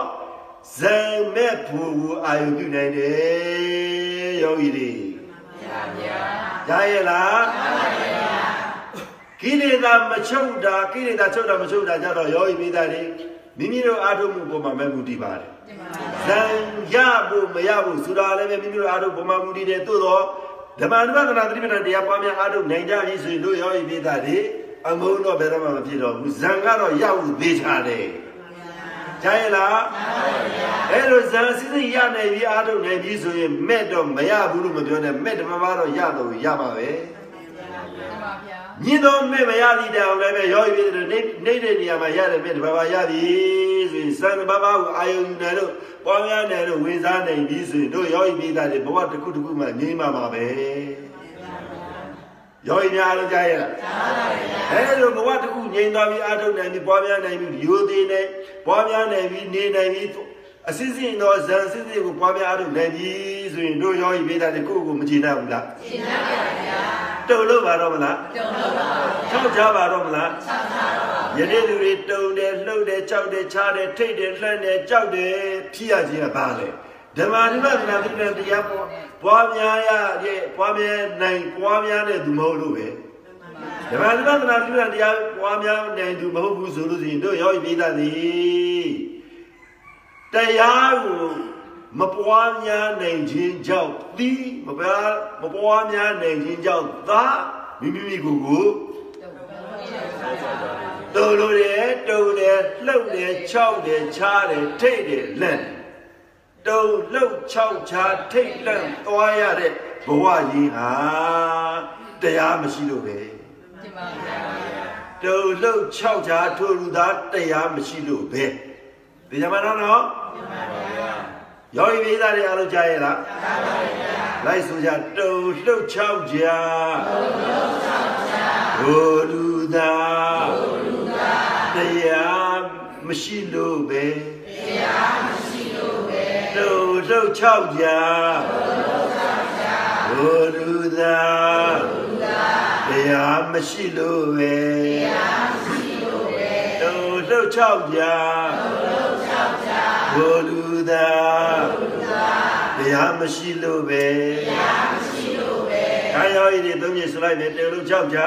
ဇံမဲ့ဖို့ကိုအာယုပြုနိုင်တယ်ယောဂီတွေဗျာဗျာရရဲ့လားကိလေသာမချုပ်တာကိလေသာချုပ်တာမချုပ်တာကြတော့ယောဂီမိသားတွေမိမိတို့အားထုတ်မှုပုံမှာမဲ့မူတည်ပါတယ်ဒီမှာဇံရဖို့မရဖို့ဆိုတာလည်းပဲမိမိတို့အားထုတ်ပုံမှာမူတည်တယ်သို့တော့ ဓမ္မနုပဒနာသတိပဋ္ဌာန်တရားပွားများအားထုတ်နိုင်ကြပြီဆိုရင်တို့ယောဂီမိသားတွေအမုန်းတော့ဘယ်တော့မှမဖြစ်တော့ဘူးဇံကတော့ရဖို့သေးချတယ်ကြားရလားအဲ့လိုဇံစစ်စစ်ရနိုင်ပြီအားထုတ်နိုင်ပြီဆိုရင်မဲ့တော့မရဘူးလို့မပြောနဲ့မဲ့တမမတော့ရတော့ရပါပဲဒီမှာဗျာ ညင်တော်မဲ့မရသည့်တောင်လည်းပဲရောပြီးတဲ့နေနေတဲ့နေရာမှာရတယ်မဲ့တဘာဝရသည်ဆိုရင်စံတဘာဝကိုအာယုံနေလို့ပွားများနေလို့ဝင်စားနိုင်ပြီဆိုရင်တို့ရောပြီးသားတွေဘဝတစ်ခုတစ်ခုမှငြိမ်းပါမှာပဲရောရင်များလို့ကြားရလားကြားပါပါအဲလိုဘဝတစ်ခုငြိမ်းသွားပြီးအာထုတ်နိုင်ပြီးပွားများနိုင်ပြီးရိုသေးနေပွားများနိုင်ပြီးနေနိုင်ပြီး အစစ်စစ်တော့ဇန်စစ်စစ်ကိုပွားများအားထုတ်နိုင်ပြီဆိုရင်တို့ရောပြီးသားတွေကိုယ့်ကိုမကြည်နိုင်ဘူးလားရှင်းပါပါဗျာတုံလို့ပါတော့မလားတုံလို့ပါချောက်ကြပါတော့မလားဆောက်ထားတော့ယနေ့လူတွေတုံတယ်လှုပ်တယ်ကြောက်တယ်ချားတယ်ထိတ်တယ်လှမ်းတယ်ကြောက်တယ်ဖြစ်ရခြင်းကဘာလဲဓမ္မဓမ္မသနာတိတတရားပေါ်ပွားများရတဲ့ပွားများနိုင်ပွားများတဲ့သူမဟုတ်လို့ပဲဓမ္မဓမ္မသနာတိတတရားပွားများနိုင်သူမဟုတ်ဘူးဆိုလို့ရှိရင်တို့ရောက်ပြီးသားသည် တရားကိုမပွားများနိုင်ခြင်းကြောင့်ဒီမပွားမပွားများနိုင်ခြင်းကြောင့်သာမိမိမိကိုယ်ကိုတုံလို့တယ်တုံတယ်လှုပ်တယ်ခြောက်တယ်ချားတယ်ထိတ်တယ်လက်တုံလှုပ်ခြောက်ချားထိတ်လက်သွားရတဲ့ဘဝကြီးဟာတရားမရှိလို့ပဲဒီမှာဗျာတုံလှုပ်ခြောက်ချားထိုလူသားတရားမရှိလို့ပဲ ဒီကြမှာတော့နော်ယောဂီမိသားတွေအားလုံးကြားရလားကြားပါပါလိုက်ဆိုကြတုံလှုပ်ခြောက်ချားတုံလှုပ်ခြောက်ချားဘုလူသားဘုလူသားတရားမရှိလို့ပဲတုံလှုပ်ချောက်ကြဘုလူသာတရားမရှိလို့ပဲတရားမရှိလို့ပဲတုံလှုပ်ချောက်ကြ ဘုလူသာတရားမရှိလို့ပဲတရားမရှိလို့ပဲခါရောဤတွေသုံးညဆိုလိုက်တယ်တုံလှုပ်ချောက်ကြ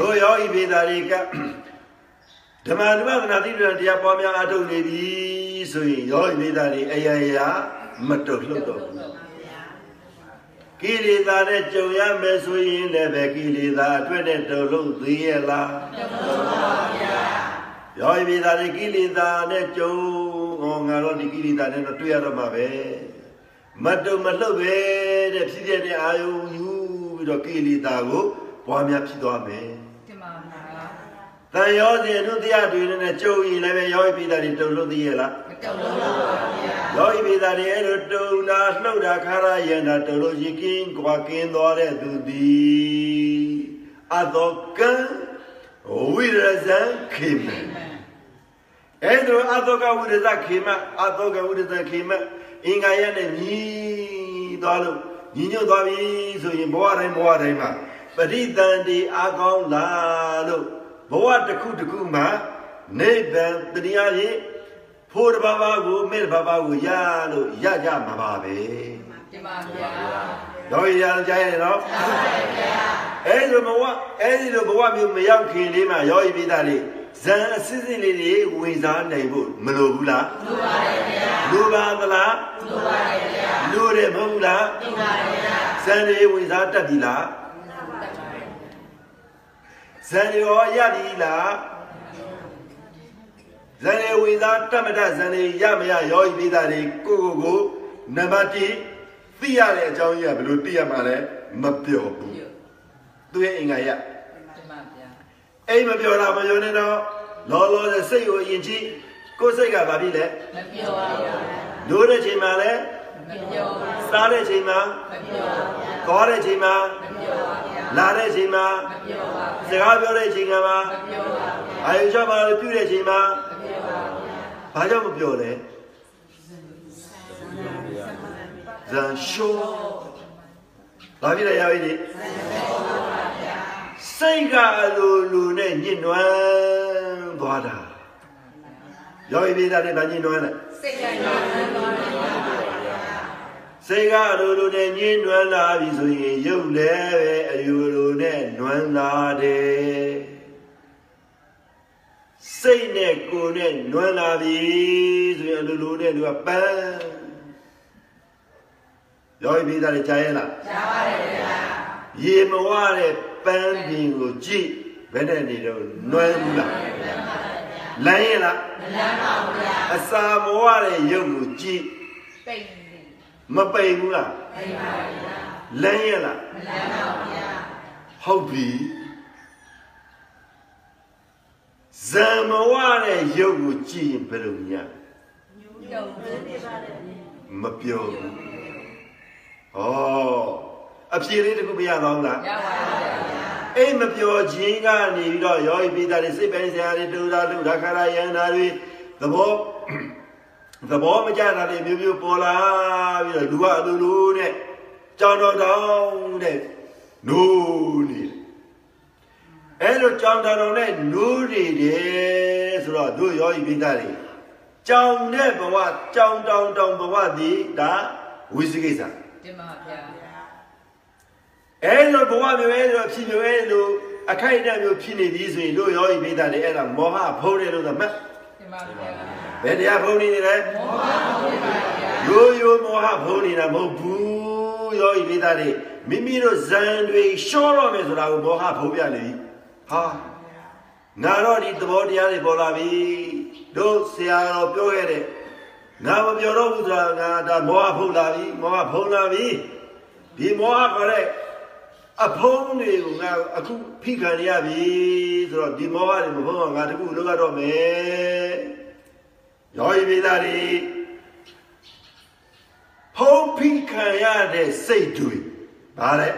တို့ယောဤပေသာတွေက ဓမ္မဓမ္မသနာတိပ္ပံတရားပွားများအထုတ်နေပြီဆိုရင်ယောဤပေသာတွေအယရာမတုတ်လှုပ်တော့ဘူးကိလေသာနဲ့ကြုံရမယ်ဆိုရင်လည်းပဲကိလေသာအတွက်နဲ့တုတ်လို့သေးရဲ့လားယောဤပေသာတွေကိလေသာနဲ့ကြုံဟောငါတော့ဒီကိလေသာနဲ့တော့တွေ့ရတော့မှာပဲမတုတ်မလှုပ်ပဲတဲ့ဖြစ်ဖြစ်တဲ့အာယုံယူပြီးတော့ကိလေသာကိုပွားများဖြစ်သွားမယ်ဒီမှာဗျာ တန်ရောစဉ်အနုတရားတွေနဲ့ကြုံရင်လည်းပဲယောဂီပိသားတွေတုံလို့သိရလားမတုံလို့ပါဗျာယောဂီပိသားတွေအဲ့လိုတုံတာလှုပ်တာခါရယန္တာတုံလို့ရှိကင်းကွာကင်းသွားတဲ့သူသည်အတောကံဝိရဇံခေမအဲ့လိုအတောကဝိရဇခေမအတောကဝိရဇခေမအင်္ဂါရနဲ့ညီသွားလို့ညီညွတ်သွားပြီဆိုရင်ဘဝတိုင်းဘဝတိုင်းမှာပရိသန္တိအကောင်းလာလို့ ဘဝတစ်ခုတစ်ခုမှာနိဗ္ဗာန်တရားရင်ဖို့တစ်ပါးပါးကိုမဲ့တစ်ပါးပါးကိုရလို့ရကြမှာပါပဲဒီမှာဗျာ။တော့ရအောင်ကြားရတယ်နော်။ဟုတ်ပါဗျာ။အဲဒီလိုဘဝအဲဒီလိုဘဝမျိုးမရောက်ခင်လေးမှာရောဤပိသားလေးဇန်အစစ်စစ်လေးတွေဝင်စားနိုင်ဖို့မလိုဘူးလား။လိုပါတယ်ဗျာ။လိုပါသလား။လိုပါတယ်ဗျာ။လိုတယ်မဟုတ်ဘူးလား။လိုပါတယ်ဗျာ။ဇန်တွေဝင်စားတတ်ပြီလား။ ဇန်တွေရောရပြီလား။ဇန်တွေဝင်စားတတ်မတတ်ဇန်တွေရမရရောဤပိသားလေးကိုကိုကိုနံပါတ်1သိရတဲ့အကြောင်းကြီးကဘယ်လိုသိရမှာလဲမပြောဘူးသူရဲ့အင်္ဂါရဒီမှာဗျာအိမ်မပြောတာမပြောနဲ့တော့လောလောဆယ်စိတ်ကိုအရင်ကြည့်ကိုယ်စိတ်ကဘာဖြစ်လဲမပြောပါဘူးလို့တဲ့ချိန်မှာလဲမပြောပါဘူး စားတဲ့ချိန်မှာမပြောပါဘူးခေါ်တဲ့ချိန်မှာမပြောပါဘူးလာတဲ့ချိန်မှာမပြောပါဘူးစကားပြောတဲ့ချိန်ကမှာမပြောပါဘူးအာယုချပါလို့ပြုတဲ့ချိန်မှာမပြောပါဘူးဘာကြောင့်မပြောလဲဇန်ရှောဘာဖြစ်လဲရပြီစိတ်ကအလိုလိုနဲ့ညှဉ်းနှွမ်းသွားတာရောဤပြည်သားနဲ့ဗာညှဉ်းနှွမ်းတယ်စိတ်ကလည်းမပြောပါဘူး စိတ်ကအလိုလိုနဲ့ညှဉ်းနှွမ်းလာပြီဆိုရင်ရုပ်လည်းပဲအလိုလိုနဲ့နှွမ်းလာတယ်စိတ်နဲ့ကိုယ်နဲ့နှွမ်းလာပြီဆိုရင်အလိုလိုနဲ့သူကပန်းယောဂီပိသားတွေကြားရဲ့လားကြားပါတယ်ဗျာရေမဝတဲ့ပန်းပင်ကိုကြည့်ဘယ်နဲ့နေတော့နွယ်ဘူးလားလမ်းရဲ့လားမလန်းပါဘူးဗျာအစာမဝတဲ့ရုပ်ကိုကြည့်ပိတ်နေ မပိန်ဘူးလားပိတ်ပါဗျာလမ်းရဲ့လားမလန်းပါဘူးဗျာဟုတ်ပြီဇံမဝတဲ့ရုပ်ကိုကြည့်ရင်ဘယ်လိုမြင်ပြုံးနေပါတယ်မပြောဘူးဩအဖြေလေးတစ်ခုမရတော့ဘူးလားရပါတယ်ဗျာအိမ်မပြောခြင်းကနေပြီးတော့ယောဂီပိသားတွေစိတ်ပိုင်းဆရာတွေတူတာတူဒါခရာယန္တာတွေသဘော သဘောမကျတာတွေမျိုးမျိုးပေါ်လာပြီးတော့လူကအလိုလိုနဲ့ကြောင်တော်တောင်တဲ့နိုးနေတယ်အဲလိုကြောင်တော်တောင်နဲ့နိုးနေတယ်ဆိုတော့တို့ယောဂီပိသားတွေကြောင်တဲ့ဘဝကြောင်တောင်တောင်ဘဝဒီဒါဝိသိကိစ္စတင်ပါဗျာအဲလိုဘဝမျိုးအဲလိုဖြစ်မျိုးအဲလိုအခိုက်အတန့်မျိုးဖြစ်နေပြီဆိုရင်တို့ယောဂီပိသားတွေအဲ့ဒါမောဟဖုံးတယ်လို့သတ်မှတ်တင်ပါဗျာ ဘယ်တရားဖုံးနေနေလဲမောဟပါဗျာရိုးရိုးမောဟဖုံးနေတာမဟုတ်ဘူးယောဂီပိသားတွေမိမိတို့ဇန်တွေရှော့တော့မယ်ဆိုတာကိုမောဟဖုံးပြနေပြီဟာငါတော့ဒီသဘောတရားတွေပေါ်လာပြီတို့ဆရာတော်ပြောခဲ့တဲ့ငါမပြောတော့ဘူးဆိုတာငါဒါမောဟဖုံးလာပြီမောဟဖုံးလာပြီဒီမောဟခေါ်တဲ့အဖုံးတွေကိုငါအခုဖိခံရပြီဆိုတော့ဒီမောဟတွေမဖုံးအောင်ငါတခုလုပ်ရတော့မယ် ရောဤမိသားတွေဖုံးဖိခံရတဲ့စိတ်တွေဗါတဲ့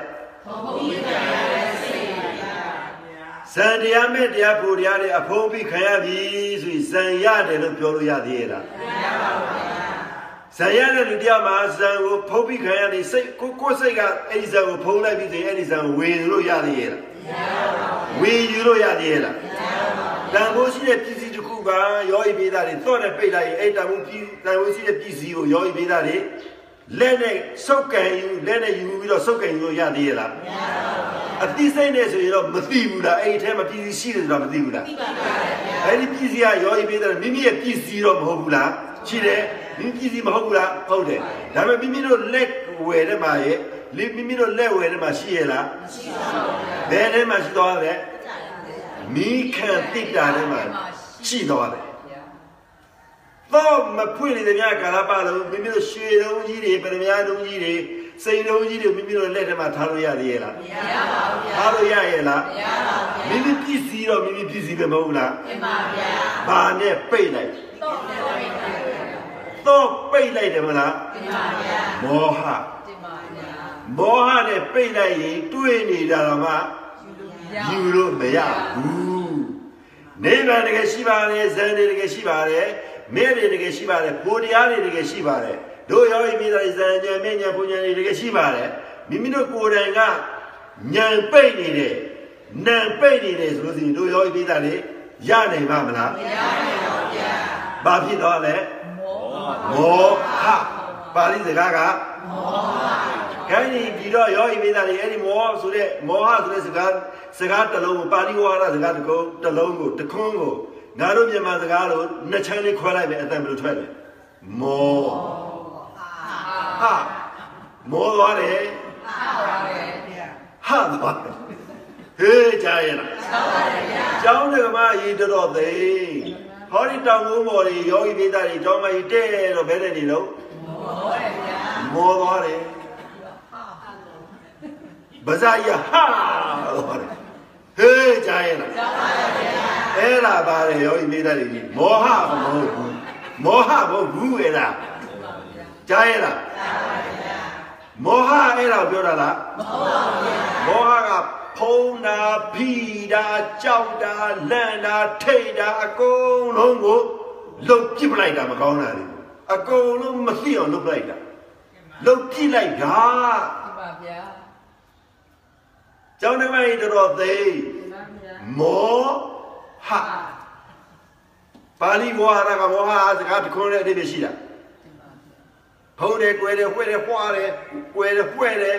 ဘုံဘုံကြီးကလည်းစိတ်ပါဗျာဇန်တရားမဲ့တရားဖို့တရားတွေအဖုံးဖိခံရပြီဆိုရင်ဇန်ရတယ်လို့ပြောလို့ရသေးရဲ့လားမရပါဘူးဗျာဇန်ရတဲ့လူတရားမှာဇန်ကိုဖုံးဖိခံရနေစိတ်ကိုကိုယ်စိတ်ကအဲ့ဒီဇန်ကိုဖုံးလိုက်ပြီးဆိုရင်အဲ့ဒီဇန်ကိုဝင်လို့ရသေးရဲ့လားမရပါဘူးဝေယူလို့ရသေးရဲ့လားမရပါဘူးတန်ဖိုးရှိတဲ့ပစ္စည်းတစ်ခု ကယောဂီပေးသားတွေသော့နဲ့ပိတ်လိုက်ရင်အဲ့တန်ဖိုးပြည်တန်ဖိုးရှိတဲ့ပစ္စည်းကိုယောဂီပေးသားတွေလက်နဲ့စုပ်ကန်ယူလက်နဲ့ယူပြီးတော့စုပ်ကန်ယူလို့ရသေးရဲ့လားမရပါဘူးအတိစိတ်နဲ့ဆိုရင်တော့မသိဘူးလားအဲ့ဒီထဲမှာပစ္စည်းရှိတယ်ဆိုတာမသိဘူးလားသိပါပါဗျာအဲ့ဒီပစ္စည်းကယောဂီပေးသားမိမိရဲ့ပစ္စည်းတော့မဟုတ်ဘူးလားရှိတယ်မိမိပစ္စည်းမဟုတ်ဘူးလားဟုတ်တယ်ဒါပေမဲ့မိမိတို့လက်ဝယ်ထဲမှာရဲ့လေမိမိတို့လက်ဝယ်ထဲမှာရှိရဲ့လားရှိပါဘူးဗျာဘယ်ထဲမှာရှိသွားလဲမိခံတိတာထဲမှာ ရှိသွားတယ်ဗျာတော့မဖွင့်နေတဲ့များကာလပတ်လုံးမိမိတို့ရွှေတုံးကြီးတွေပရမညာတုံးကြီးတွေစိန်တုံးကြီးတွေမိမိတို့လက်ထဲမှာထားလို့ရသေးရဲ့လားမရပါဘူးဗျာထားလို့ရရဲ့လားမရပါဘူးမိမိပစ္စည်းတော့မိမိပစ္စည်းပဲမဟုတ်လားတင်ပါဗျာဘာနဲ့ပိတ်လိုက်တော့ပြောရတာဗျာတော့ပိတ်လိုက်တယ်မလားတင်ပါဗျာမောဟတင်ပါဗျာမောဟနဲ့ပိတ်လိုက်ရင်တွေးနေတာတော့မှယူလို့မရဘူး နိဗ္ဗာန်တကယ်ရှိပါတယ်ဇန်တွေတကယ်ရှိပါတယ်မဲတွေတကယ်ရှိပါတယ်ဘုရားတွေတကယ်ရှိပါတယ်တို့ရောဤမိသားဇန်ဉာဏ်မဲ့ဉာဏ်ပူဉာဏ်တွေတကယ်ရှိပါတယ်မိမိတို့ကိုယ်တိုင်ကဉာဏ်ပိတ်နေတယ်နံပိတ်နေတယ်ဆိုလို့ရှိရင်တို့ရောဤမိသားတွေရနိုင်မှာမလားမရနိုင်ပါဘူးဗျာဘာဖြစ်တော့လဲမောဟမောဟပါဠိစကားကမောဟခိုင်းဒီပြီးတော့ယောဤမိသားတွေအဲ့ဒီမောဆိုတဲ့မောဟဆိုတဲ့စကား စကားတစ်လုံးကိုပါဠိဝါဒစကားတစ်ခုတစ်လုံးကိုတစ်ခွန်းကိုငါတို့မြန်မာစကားလို့နှစ်ချမ်းလေးခွဲလိုက်မယ်အတန်ဘယ်လိုထွက်လဲမောဟာမောသွားတယ်ဟာပါပဲဗျာဟာသွားတယ်ဟေးကြားရလားဟုတ်ပါတယ်ဗျာကျောင်းဓမ္မကြီးတော်တော်သိဟောဒီတောင်ကုန်းပေါ်တွေယောဂီမိသားတွေကျောင်းမကြီးတဲ့တော့ဘယ်နဲ့နေလို့မောတယ်ဗျာမောသွားတယ်ဗဇာယဟာသွားတယ် ဟေးကြားရလားကျောင်းပါဗျာအဲ့ဒါပါတယ်ယောဂီမိသားတွေမောဟမဟုတ်ဘူးမောဟမဟုတ်ဘူးအဲ့ဒါကြားရလားကျောင်းပါဗျာမောဟအဲ့ဒါပြောတာလားမဟုတ်ပါဘူးဗျာမောဟကဖုံးတာဖိတာကြောက်တာလန့်တာထိတ်တာအကုန်လုံးကိုလုတ်ပြစ်ပလိုက်တာမကောင်းတာလေအကုန်လုံးမသိအောင်လုတ်ပလိုက်တာလုတ်ပြစ်လိုက်တာဒီပါဗျာ ကျောင်းဓမ္မကြီးတော်တော်သိဒီပါဗျာမောဟပါဠိဝါဒကမောဟစကားတစ်ခုနဲ့အဓိပ္ပာယ်ရှိတာဖုံးတယ်၊ကွယ်တယ်၊ဝှဲတယ်၊ဖွာတယ်၊ကွယ်တယ်၊ဖွဲ့တယ်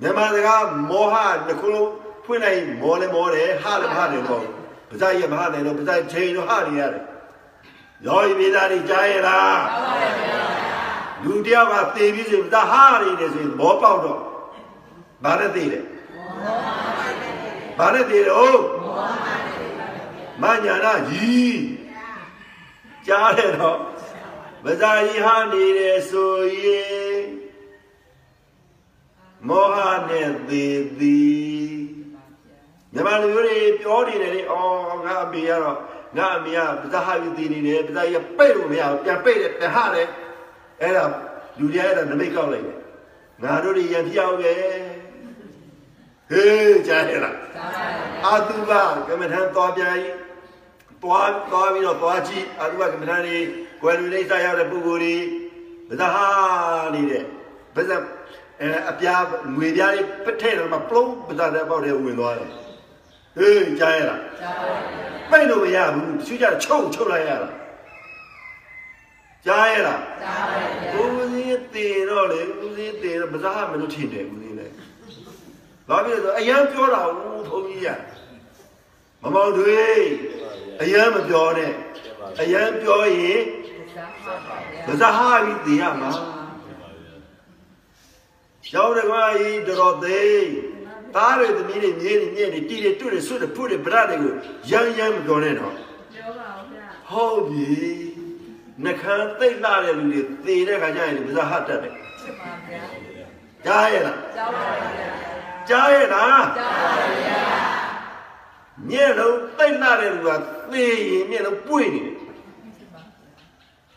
မြန်မာစကားမောဟတစ်ခုလုံးဖွင့်လိုက်မောလည်းမောတယ်ဟလည်းဟတယ်တော့ပါဇာရမဟတယ်တော့ပါဇာချိန်တော့ဟနေရတယ်ရောဤမိသားတွေကြားရလားကျောင်းပါဗျာမလူတယောက်ကသေပြီးဆိုရင်ဒါဟာနေတယ်ဆိုရင်မောပေါက်တော့ဘာနဲ့သေတယ် ဘာနဲ့သေတယ်ဟုတ်မညာနာကြီးကြားတယ်တော့မဇာကြီးဟာနေတယ်ဆိုရင်မောဟနဲ့သေသည်မြန်မာလူမျိုးတွေပြောနေတယ်လေအော်ငါအမေကတော့ငါအမေကပဇာဟာယူသေနေတယ်ပဇာကြီးပိတ်လို့မရဘူးပြန်ပိတ်တယ်ပြန်ဟတယ်အဲ့ဒါလူတွေအဲ့ဒါနမိတ်ကောက်လိုက်တယ်ငါတို့တွေရံပြောင်းပဲ ဟေးကြားရလားသာပါဗျာအာတုဘကမ္မထံသွားပြရင်သွားသွားပြီးတော့သွားကြည့်အာတုဘကမ္မထံတွေကွယ်လူလိမ့်စားရောက်တဲ့ပုဂ္ဂိုလ်တွေဗဇဟာနေတဲ့ဗဇအဲအပြားငွေပြားလေးပထဲ့တော့မှပလုံးဗဇတဲ့ပေါက်ထဲဝင်သွားတယ်ဟေးကြားရလားသာပါဗျာပိတ်လို့မရဘူးသူကြချုပ်ချုပ်လိုက်ရတာကြားရလားသာပါဗျာဦးစင်းတင်တော့လေဦးစင်းတင်တော့ဗဇဟာမလို့ထင်တယ်ဦးစင်းလည်း ဘာဖြစ်လဲဆိုအရန်ပြောတာဦးထုံးကြီးရမမောင်တွေအရန်မပြောနဲ့အရန်ပြောရင်သာပါဗျာဗဇဟာပြီးတင်ရမှာရောက်တယ်ကွာဤတော်သေးသားတွေသမီးတွေမြေးတွေမြဲတွေတီတွေတွတွေဆွတွေဖုတွေဗရတွေကိုရမ်းရမ်းမပြောနဲ့တော့ပြောပါဦးဗျာဟုတ်ပြီနှခမ်းသိမ့်လာတဲ့လူတွေသေတဲ့ခါကျရင်ဗဇဟာတက်တယ်ဖြစ်ပါဗျာကြားရလားသာပါဗျာ ကြားရလားသာပါဗျာမျက်လုံးတိတ်လာတဲ့လူကသေရင်မျက်လုံးပွေ့နေတယ်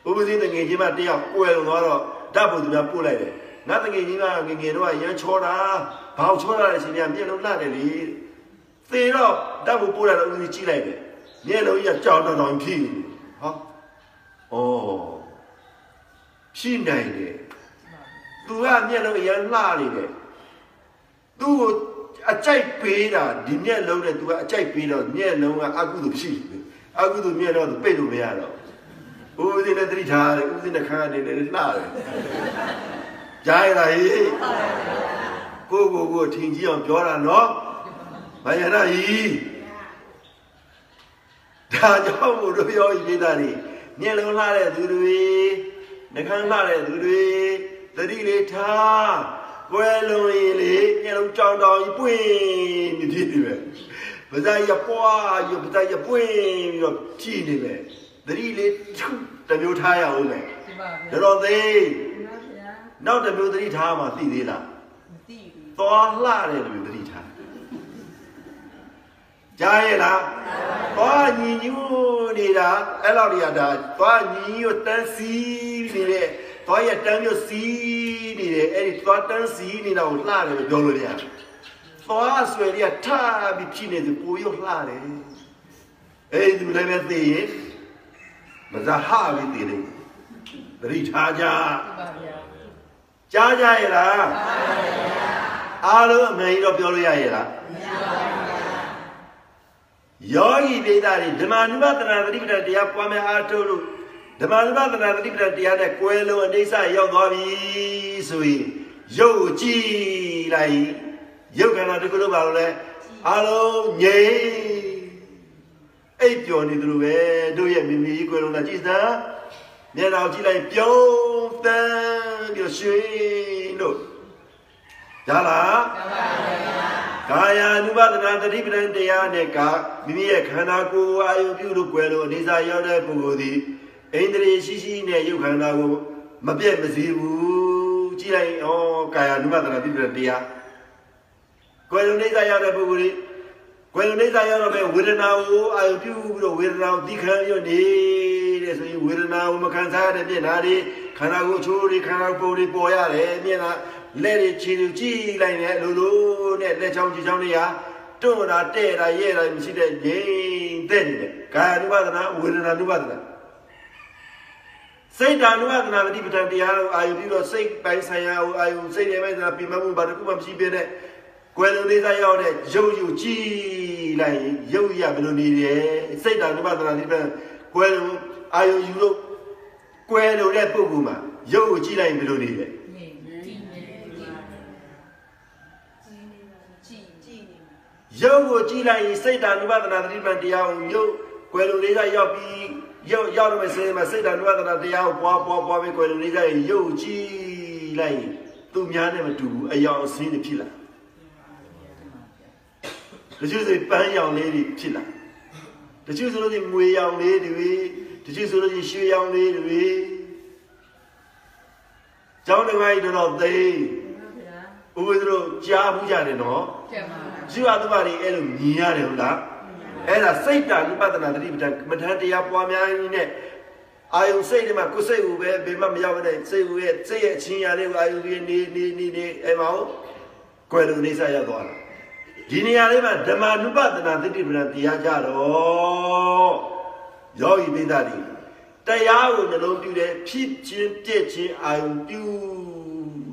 ဥပဇင်းတငယ်ချင်းမတယောက်ပွေလုံသွားတော့ဓာတ်ပုံသူများပို့လိုက်တယ်ငါတငယ်ချင်းကငငယ်တော့ရမ်းချောတာဘောင်ချောတာတဲ့ရှင်ကမျက်လုံးလှတယ်လေသေတော့ဓာတ်ပုံပို့လိုက်တော့ဥပဇင်းကြည့်လိုက်တယ်မျက်လုံးကြီးကကြောင်တောင်တောင်ဖြစ်နေတယ်ဟောဩဖြစ်နိုင်တယ်သူကမျက်လုံးအရမ်းလှနေတယ် သူ့ကိုအကြိုက်ပေးတာဒီမျက်လုံးနဲ့ तू ကအကြိုက်ပေးတော့မျက်လုံးကအကုသိုလ်ဖြစ်တယ်အကုသိုလ်မျက်လုံးကပိတ်လို့မရတော့ဦးစင်းနဲ့တတိထားတယ်ဦးစင်းနဲ့ခါနေတယ်လှတယ်ကြားရလားဟေးကိုကိုကိုထင်ကြီးအောင်ပြောတာနော်မယနာကြီးဒါကြောင့်မို့တို့ပြောဤမိသားတွေမျက်လုံးလှတဲ့သူတွေနှခမ်းလှတဲ့သူတွေတတိလေးထား ကွယ်လွန်ရင်လေမျက်လုံးကြောင်တောင်ကြီးပွင့်နေဖြစ်နေပဲဗဇာရပွားရဗဇာရပွင့်ပြီးတော့ကြည်နေပဲတတိလေးထုတစ်မျိုးထားရအောင်မယ်ဖြစ်ပါဗျာတော်တော်သေးပါဗျာနောက်တစ်မျိုးတတိထားမှသိသေးလားမသိဘူးသွားလှတဲ့လူတတိထားကြားရဲ့လားသွားညီညူးနေတာအဲ့လောက်တွေကဒါသွားညီညူးတန်းစီနေတဲ့ သွားရတန်းမျိုးစီနေတယ်အဲ့ဒီသွားတန်းစီနေတာကိုလှတယ်လို့ပြောလို့ရတယ်သွားဆွဲရထားပြီးဖြစ်နေတယ်ကိုရုပ်လှတယ်အဲ့ဒီလည်းပဲသိရင်မဇဟာပြီးသိတယ်တတိထားကြဖြစ်ပါဗျာကြားကြရဲ့လားသာပါဗျာအားလုံးအမှန်ကြီးတော့ပြောလို့ရရဲ့လားမရပါဘူးဗျာယောဂီပိဒါတွေဓမ္မနုပဒနာသတိပဋ္ဌာန်တရားပွားများအားထုတ်လို့ ဓမ္မနုပဒနာသတိပဋ္ဌာန်တရားနဲ့ကွယ်လုံးအိဋ္ဌရောက်သွားပြီဆိုရင်ရုပ်ကိုကြည့်လိုက်ရုပ်ခန္ဓာတစ်ခုလုံးပါလို့လဲအားလုံးငြိမ်အိပ်ပျော်နေသလိုပဲတို့ရဲ့မိမိကြီးကွယ်လုံးလာကြည့်စမ်းမျက်နှာကိုကြည့်လိုက်ပြုံးတန်းပြီးတော့ရွှင်လို့ရလားသာပါဗျာကာယ ानु ဘဒနာတတိပဒံတရားနဲ့ကမိမိရဲ့ခန္ဓာကိုယ်အာယုပြုလို့ကွယ်လို့အနေစာရောက်တဲ့ပုဂ္ဂိုလ်သည် ဣန္ဒြေရှိရှိနဲ့ယုတ်ခန္ဓာကိုမပြည့်မစည်းဘူးကြည့်လိုက်ဩကာယ ानु ဘဒနာတတိပဒံတရားကွယ်လို့နေစာရောက်တဲ့ပုဂ္ဂိုလ်သည်ကွယ်လို့နေစာရောက်တော့ပဲဝေဒနာကိုအာယုပြုပြီးတော့ဝေဒနာကိုသိခံရနေတဲ့ဆိုရင်ဝေဒနာကိုမခံစားရတဲ့မျက်နှာတွေခန္ဓာကိုယ်ချိုးတွေခန္ဓာကိုယ်တွေပေါ်ရတယ်မျက်နှာ လက်တွေခြေတွေကြည့်လိုက်နေလိုလိုနဲ့လက်ချောင်းခြေချောင်းတွေဟာတွန့်တာတဲ့တာရဲတာမရှိတဲ့ငြိမ်သက်နေတယ်ကာယ ानु ဘဒနာဝေဒနာ ानु ဘဒနာ စိတ်ဓာ ानु ဘဒနာပฏิပဒံတရားကိုအာယုပြီးတော့စိတ်ပိုင်းဆိုင်ရာကိုအာယုစိတ်ရဲ့ပိုင်းဆိုင်ရာပြမမှုဘာတစ်ခုမှမရှိပြတဲ့ကွယ်လုံးလေးစားရောက်တဲ့ရုပ်ယူကြည့်လိုက်ရင်ရုပ်ရဘယ်လိုနေလဲစိတ်ဓာ ानु ဘဒနာဒီပံကွယ်လုံးအာယုယူလို့ကွယ်လို့တဲ့ပုဂ္ဂိုလ်မှာရုပ်ကိုကြည့်လိုက်ရင်ဘယ်လိုနေလဲ ငြိမ်ကြည့်နေကြည့်ကြည့်ကြည့်နေ ရုပ်ကိုကြည့်လိုက်ရင်စိတ်ဓာနုပဒနာသတိပံတရားကိုရုပ်ကွယ်လိုလေးကရောက်ပြီး ရောက်ရောက်တော့စေမှာစိတ်ဓာတ်နုပဒနာတရားကိုပွားပွားပွားပြီးကိုယ်လိုနေကြရင်ရုပ်ကြည့်လိုက်ရင်သူများနဲ့မတူဘူးအယောင်အစင်းတွေဖြစ်လာတချို့ဆိုပန်းရောင်လေးတွေဖြစ်လာတချို့ဆိုလို့ရှိရင်ငွေရောင်လေးတွေတချို့ဆိုလို့ရှိရင်ရွှေရောင်လေးတွေကျောင်းတော်ကြီးတော့သိဥပဒေတို့ကြားဘူးကြတယ်နော်ကျက်ပါပါဇီဝတုပ္ပတွေအဲ့လိုမြင်ရတယ်ဟုတ်လား အဲ့ဒါစိတ်တ ानु ပဒနာတတိပဒမထန်တရားပွားများရင်းနဲ့အာယုစိတ်တွေမှာကိုယ်စိတ်ကိုပဲဘယ်မှမရောက်တဲ့စိတ်ကိုရဲ့စိတ်ရဲ့အချင်းရာလေးကိုအာယုပြီးနေနေနေနေအဲ့မှာဟုတ်ကွယ်လို့နေစားရောက်သွားတာဒီနေရာလေးမှာဓမ္မ ानु ပဒနာတတိပဒတရားကြတော့ယောဂီပိသတိတရားကိုနှလုံးပြုတယ်ဖြစ်ချင်းပြည့်ချင်းအာယုပြု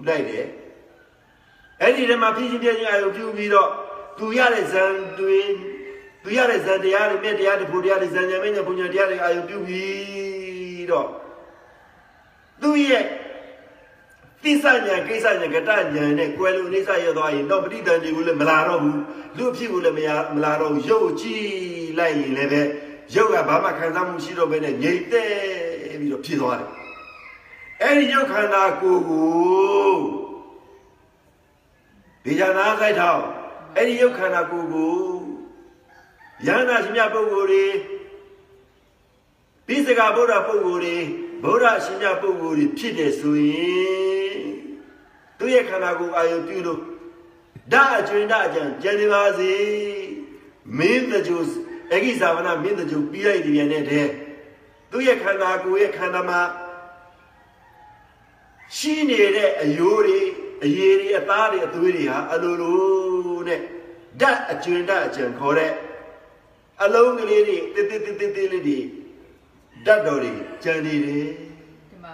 လိုက်တယ်အဲ့ဒီထဲမှာဖြစ်ချင်းပြည့်ချင်းအာယုပြုပြီးတော့သူရတဲ့ဇံတွေ သူရတဲ့ဇံတရားတွေမြတ်တရားတွေဘုရားတွေဇံဉာဏ်မင်းညာဘုညာတရားတွေအာယုပြုပြီးတော့သူရဲ့သိစညာကိစ္စညာကတညာနဲ့ကွယ်လို့အိဋ္ဌရသွားရင်တော့ပဋိသန္ဓေကိုလည်းမလာတော့ဘူးလူအဖြစ်ကိုလည်းမရမလာတော့ဘူးရုပ်ကြည့်လိုက်ရင်လည်းပဲရုပ်ကဘာမှခံစားမှုရှိတော့ဘဲနဲ့ငြိမ့်သက်ပြီးတော့ဖြစ်သွားတယ်အဲ့ဒီရုပ်ခန္ဓာကိုယ်ကိုဒီဇာနာဆိုင်ထောင်းအဲ့ဒီယုတ်ခန္ဓာကိုယ်ကို ယန္တာရှင်မြတ်ပုဂ္ဂိုလ်တွေပိစကဗုဒ္ဓပုဂ္ဂိုလ်တွေဗုဒ္ဓရှင်မြတ်ပုဂ္ဂိုလ်တွေဖြစ်တယ်ဆိုရင်သူရဲ့ခန္ဓာကိုယ်အာယုပြုလို့ဓာအကျွင်ဓာအကြံကြံနေပါစေမင်းတကြိုအဂိဇာဝနာမင်းတကြိုပြီးလိုက်ဒီပြန်တဲ့တဲ့သူရဲ့ခန္ဓာကိုယ်ရဲ့ခန္ဓာမှာရှိနေတဲ့အယိုးတွေအရေတွေအသားတွေအသွေးတွေဟာအလိုလိုနဲ့ဓာတ်အကျွင်ဓာတ်အကြံခေါ်တဲ့ အလုံးကလေးတွေတိတိတိတိတိလေးတွေဓာတ်တော်တွေကြံနေတယ်ဒီမှာ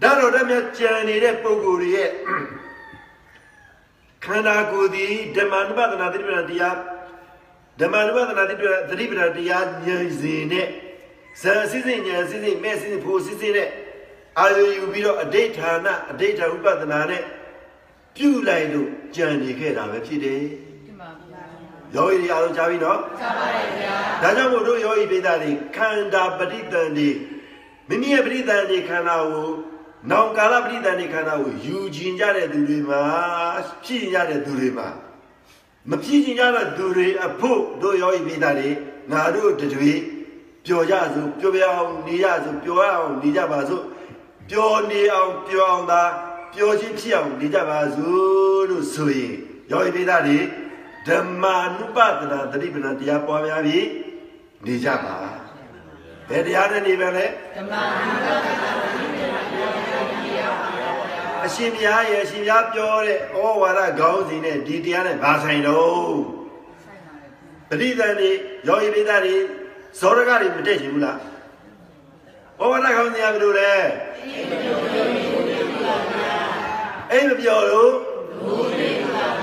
ဗျာဓာတ်တော်ဓာတ်မြတ်ကြံနေတဲ့ပုံကိုယ်တွေရဲ့ခန္ဓာကိုယ်ဒီဓမ္မနုပဒနာတိပ္ပဏတရားဓမ္မနုပဒနာတိပ္ပဏသတိပ္ပဏတရားဉာဏ်စဉ်နဲ့ဇာစိစိဉာဏ်စိစိမဲ့စိစိဖို့စိစိနဲ့အာယုယူပြီးတော့အဋိဌာဏအဋိဌာဥပဒနာနဲ့ပြုလိုက်လို့ကြံနေခဲ့တာပဲဖြစ်တယ်ဒီမှာဗျာ ယောဂီတွေအားလုံးကြားပြီနော်ကြားပါတယ်ဗျာဒါကြောင့်မို့တို့ယောဂီပိသားတွေခန္ဓာပဋိသန္ဓေမိမိရဲ့ပဋိသန္ဓေခန္ဓာကိုနောင်ကာလပဋိသန္ဓေခန္ဓာကိုယူကျင်ကြတဲ့သူတွေမှာဖြစ်ကျင်ကြတဲ့သူတွေမှာမဖြစ်ကျင်ကြတဲ့သူတွေအဖို့တို့ယောဂီပိသားတွေငါတို့တတွေပျော်ကြစို့ပျော်ပြောင်းနေကြစို့ပျော်ရအောင်နေကြပါစို့ပျော်နေအောင်ပျော်အောင်သာပျော်ခြင်းဖြစ်အောင်နေကြပါစို့လို့ဆိုရင်ယောဂီပိသားတွေ ဓမ္မာနုပဒနာသတိပ္ပဏတရားပွားများပြီးနေကြပါဘယ်တရားနဲ့နေပါလဲဓမ္မနုပဒနာအရှင်ဘုရားရဲ့အရှင်ဘုရားပြောတဲ့ဩဝါဒခေါင်းစဉ်နဲ့ဒီတရားနဲ့ဘာဆိုင်တော့ဆိုင်ပါလေဗျာပဋိသန္ဓေယောဂီပိသားတွေဇောရကတွေမတက်ရှင်ဘူးလားဩဝါဒခေါင်းစဉ်ကဘယ်လိုလဲအိမ်မပြောလို့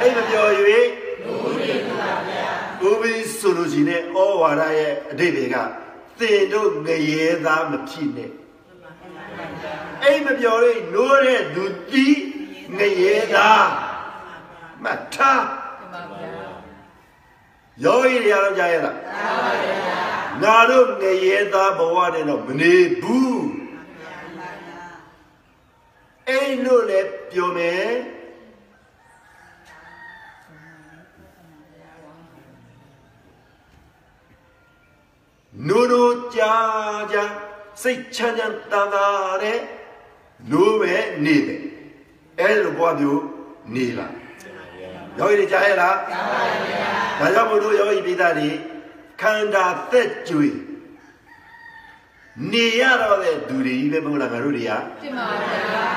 အိမ်မပြော၍ဘူဘီ ဆိုလို့ရှိရင်ဩဝါဒရဲ့အတိတ်တွေကသင်တို့ငရေသားမဖြစ်နဲ့အိမ်မပြောလို့နိုးတဲ့သူတီးငရေသားမထားဒီမှာဗျာယောဂီတွေအားလုံးကြားရလားကြားပါဗျာငါတို့ငရေသားဘဝနဲ့တော့မနေဘူးအိမ်လို့လည်းပြောမယ် နိုးနိုးကြာကြာစိတ်ချမ်းချမ်းသာသာတဲ့နိုးပဲနေတယ်အဲ့လိုဘဝမျိုးနေလားယောဂီတွေကြားရလားကြားပါဗျာဒါကြောင့်မို့လို့ယောဂီပိသားတွေခန္ဓာသက်ကြွေနေရတော့တဲ့သူတွေကြီးပဲမဟုတ်လားငါတို့တွေကဒီမှာဗျာ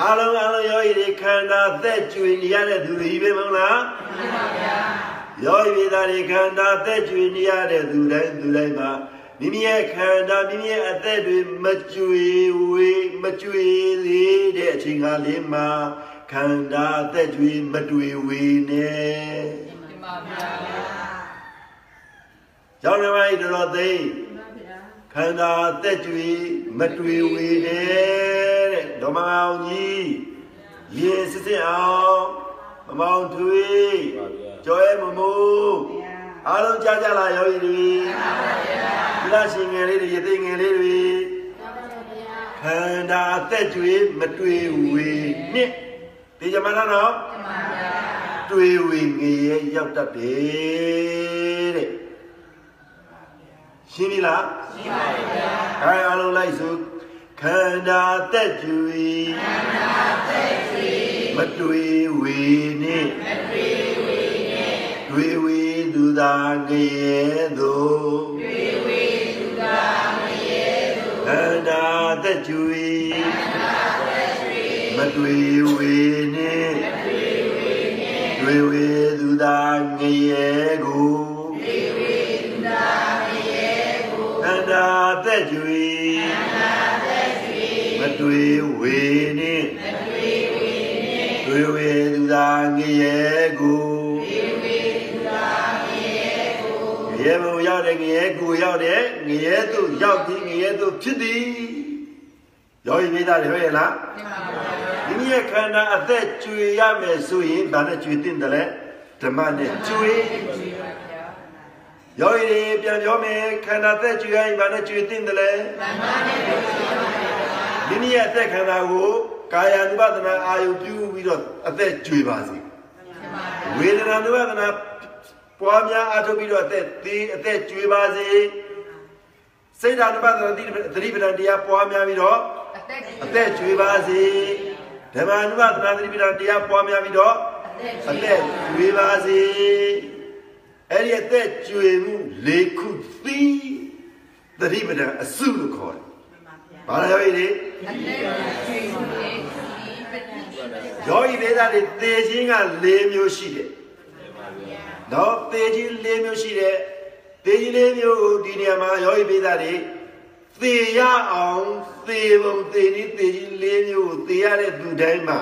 အားလုံးအားလုံးယောဂီတွေခန္ဓာသက်ကြွေနေရတဲ့သူတွေကြီးပဲမဟုတ်လားဒီမှာဗျာ ယောဂီပိသားတွေခန္ဓာသက်ကြွေနေရတဲ့သူတိုင်းသူတိုင်းမှာမိမိရဲ့ခန္ဓာမိမိရဲ့အသက်တွေမကြွေဝေမကြွေသေးတဲ့အချိန်ခါလေးမှာခန္ဓာသက်ကြွေမတွေ့ဝေနဲ့ဒီမှာဗျာကျောင်းတော်မိုင်းတော်သိမ့်ဒီမှာဗျာခန္ဓာသက်ကြွေမတွေ့ဝေနဲ့တဲ့ဓမ္မအောင်ကြီးရေစစ်စစ်အောင်မမောင်ထွေး ကျော်ရဲမမိုးအားလုံးကြားကြလားယောဂီတွေဒီလားရှင်ငယ်လေးတွေရသိငယ်လေးတွေခန္ဓာအသက်ကြွေမတွေ့ဝေနှစ်ဒီကြမှာနော်မှန်ပါဗျာတွေ့ဝေငရေရောက်တတ်တယ်တဲ့ရှင်းပြီလားရှင်းပါဗျာအဲအားလုံးလိုက်စုခန္ဓာအသက်ကြွေခန္ဓာအသက်ကြွေမတွေ့ဝေနှစ်မတွေ့ဝေနှစ်တွေ့ဝေ သူသာငရေသို့တွေ့ဝေသူသာငရေသို့ခန္ဓာအသက်ကြွေခန္ဓာအသက်ကြွေမတွေ့ဝေနှစ်မတွေ့ဝေနှစ်တွေ့ဝေသူသာငရေကိုတွေ့ဝေသူသာငရေကိုခန္ဓာအသက်ကြွေမတွေ့ဝေနှင့်မတွေ့ဝေနှင့်တွေ့ဝေသူသာငရေကို ရေဘုံရောက်တဲ့ငရေကိုရောက်တဲ့ငရေသူရောက်ပြီးငရေသူဖြစ်သည်ရောရင်မိသားတွေဟုတ်ရဲ့လားရှင်းပါဗျာဒီမြရဲ့ခန္ဓာအသက်ကျွေရမယ်ဆိုရင်ဗာနဲ့ကျွေတင်တယ်လေဓမ္မနဲ့ကျွေရှင်းပါဗျာရောရင်ပြန်ပြောမယ်ခန္ဓာသက်ကျွေရရင်ဗာနဲ့ကျွေတင်တယ်လေမှန်ပါဗျာမိမိရဲ့အသက်ခန္ဓာကိုကာယ ानु ပဒနာအာယုပြုပြီးတော့အသက်ကျွေပါစေရှင်းပါဗျာဝေဒနာ ानु ပဒနာ ပွားများအားထုတ်ပြီးတော့အသက်သေးအသက်ကျွေပါစေစိတ်ဓာတ် ानु ပဒနာတိသတိပဋ္ဌာန်တရားပွားများပြီးတော့အသက်အသက်ကျွေပါစေဓမ္မ ानु ပဒနာသတိပဋ္ဌာန်တရားပွားများပြီးတော့အသက်အသက်ကျွေပါစေအဲ့ဒီအသက်ကျွေမှုလေးခုသီးသတိပဋ္ဌာန်အစုလို့ခေါ်တယ်ဘာလဲရောဤလေအသက်ကျွေးမှုလေးဒီပတိယောဂီဒေသတွေသေခြင်းက၄မျိုးရှိတယ်။ နော်သေခြင်း၄မျိုးရှိတယ်။သေခြင်း၄မျိုးကိုဒီနေရာမှာယောဂီဒေသတွေသေရအောင်သေပုံသေနည်းသေခြင်း၄မျိုးကိုသေရတဲ့သူတိုင်းမှာ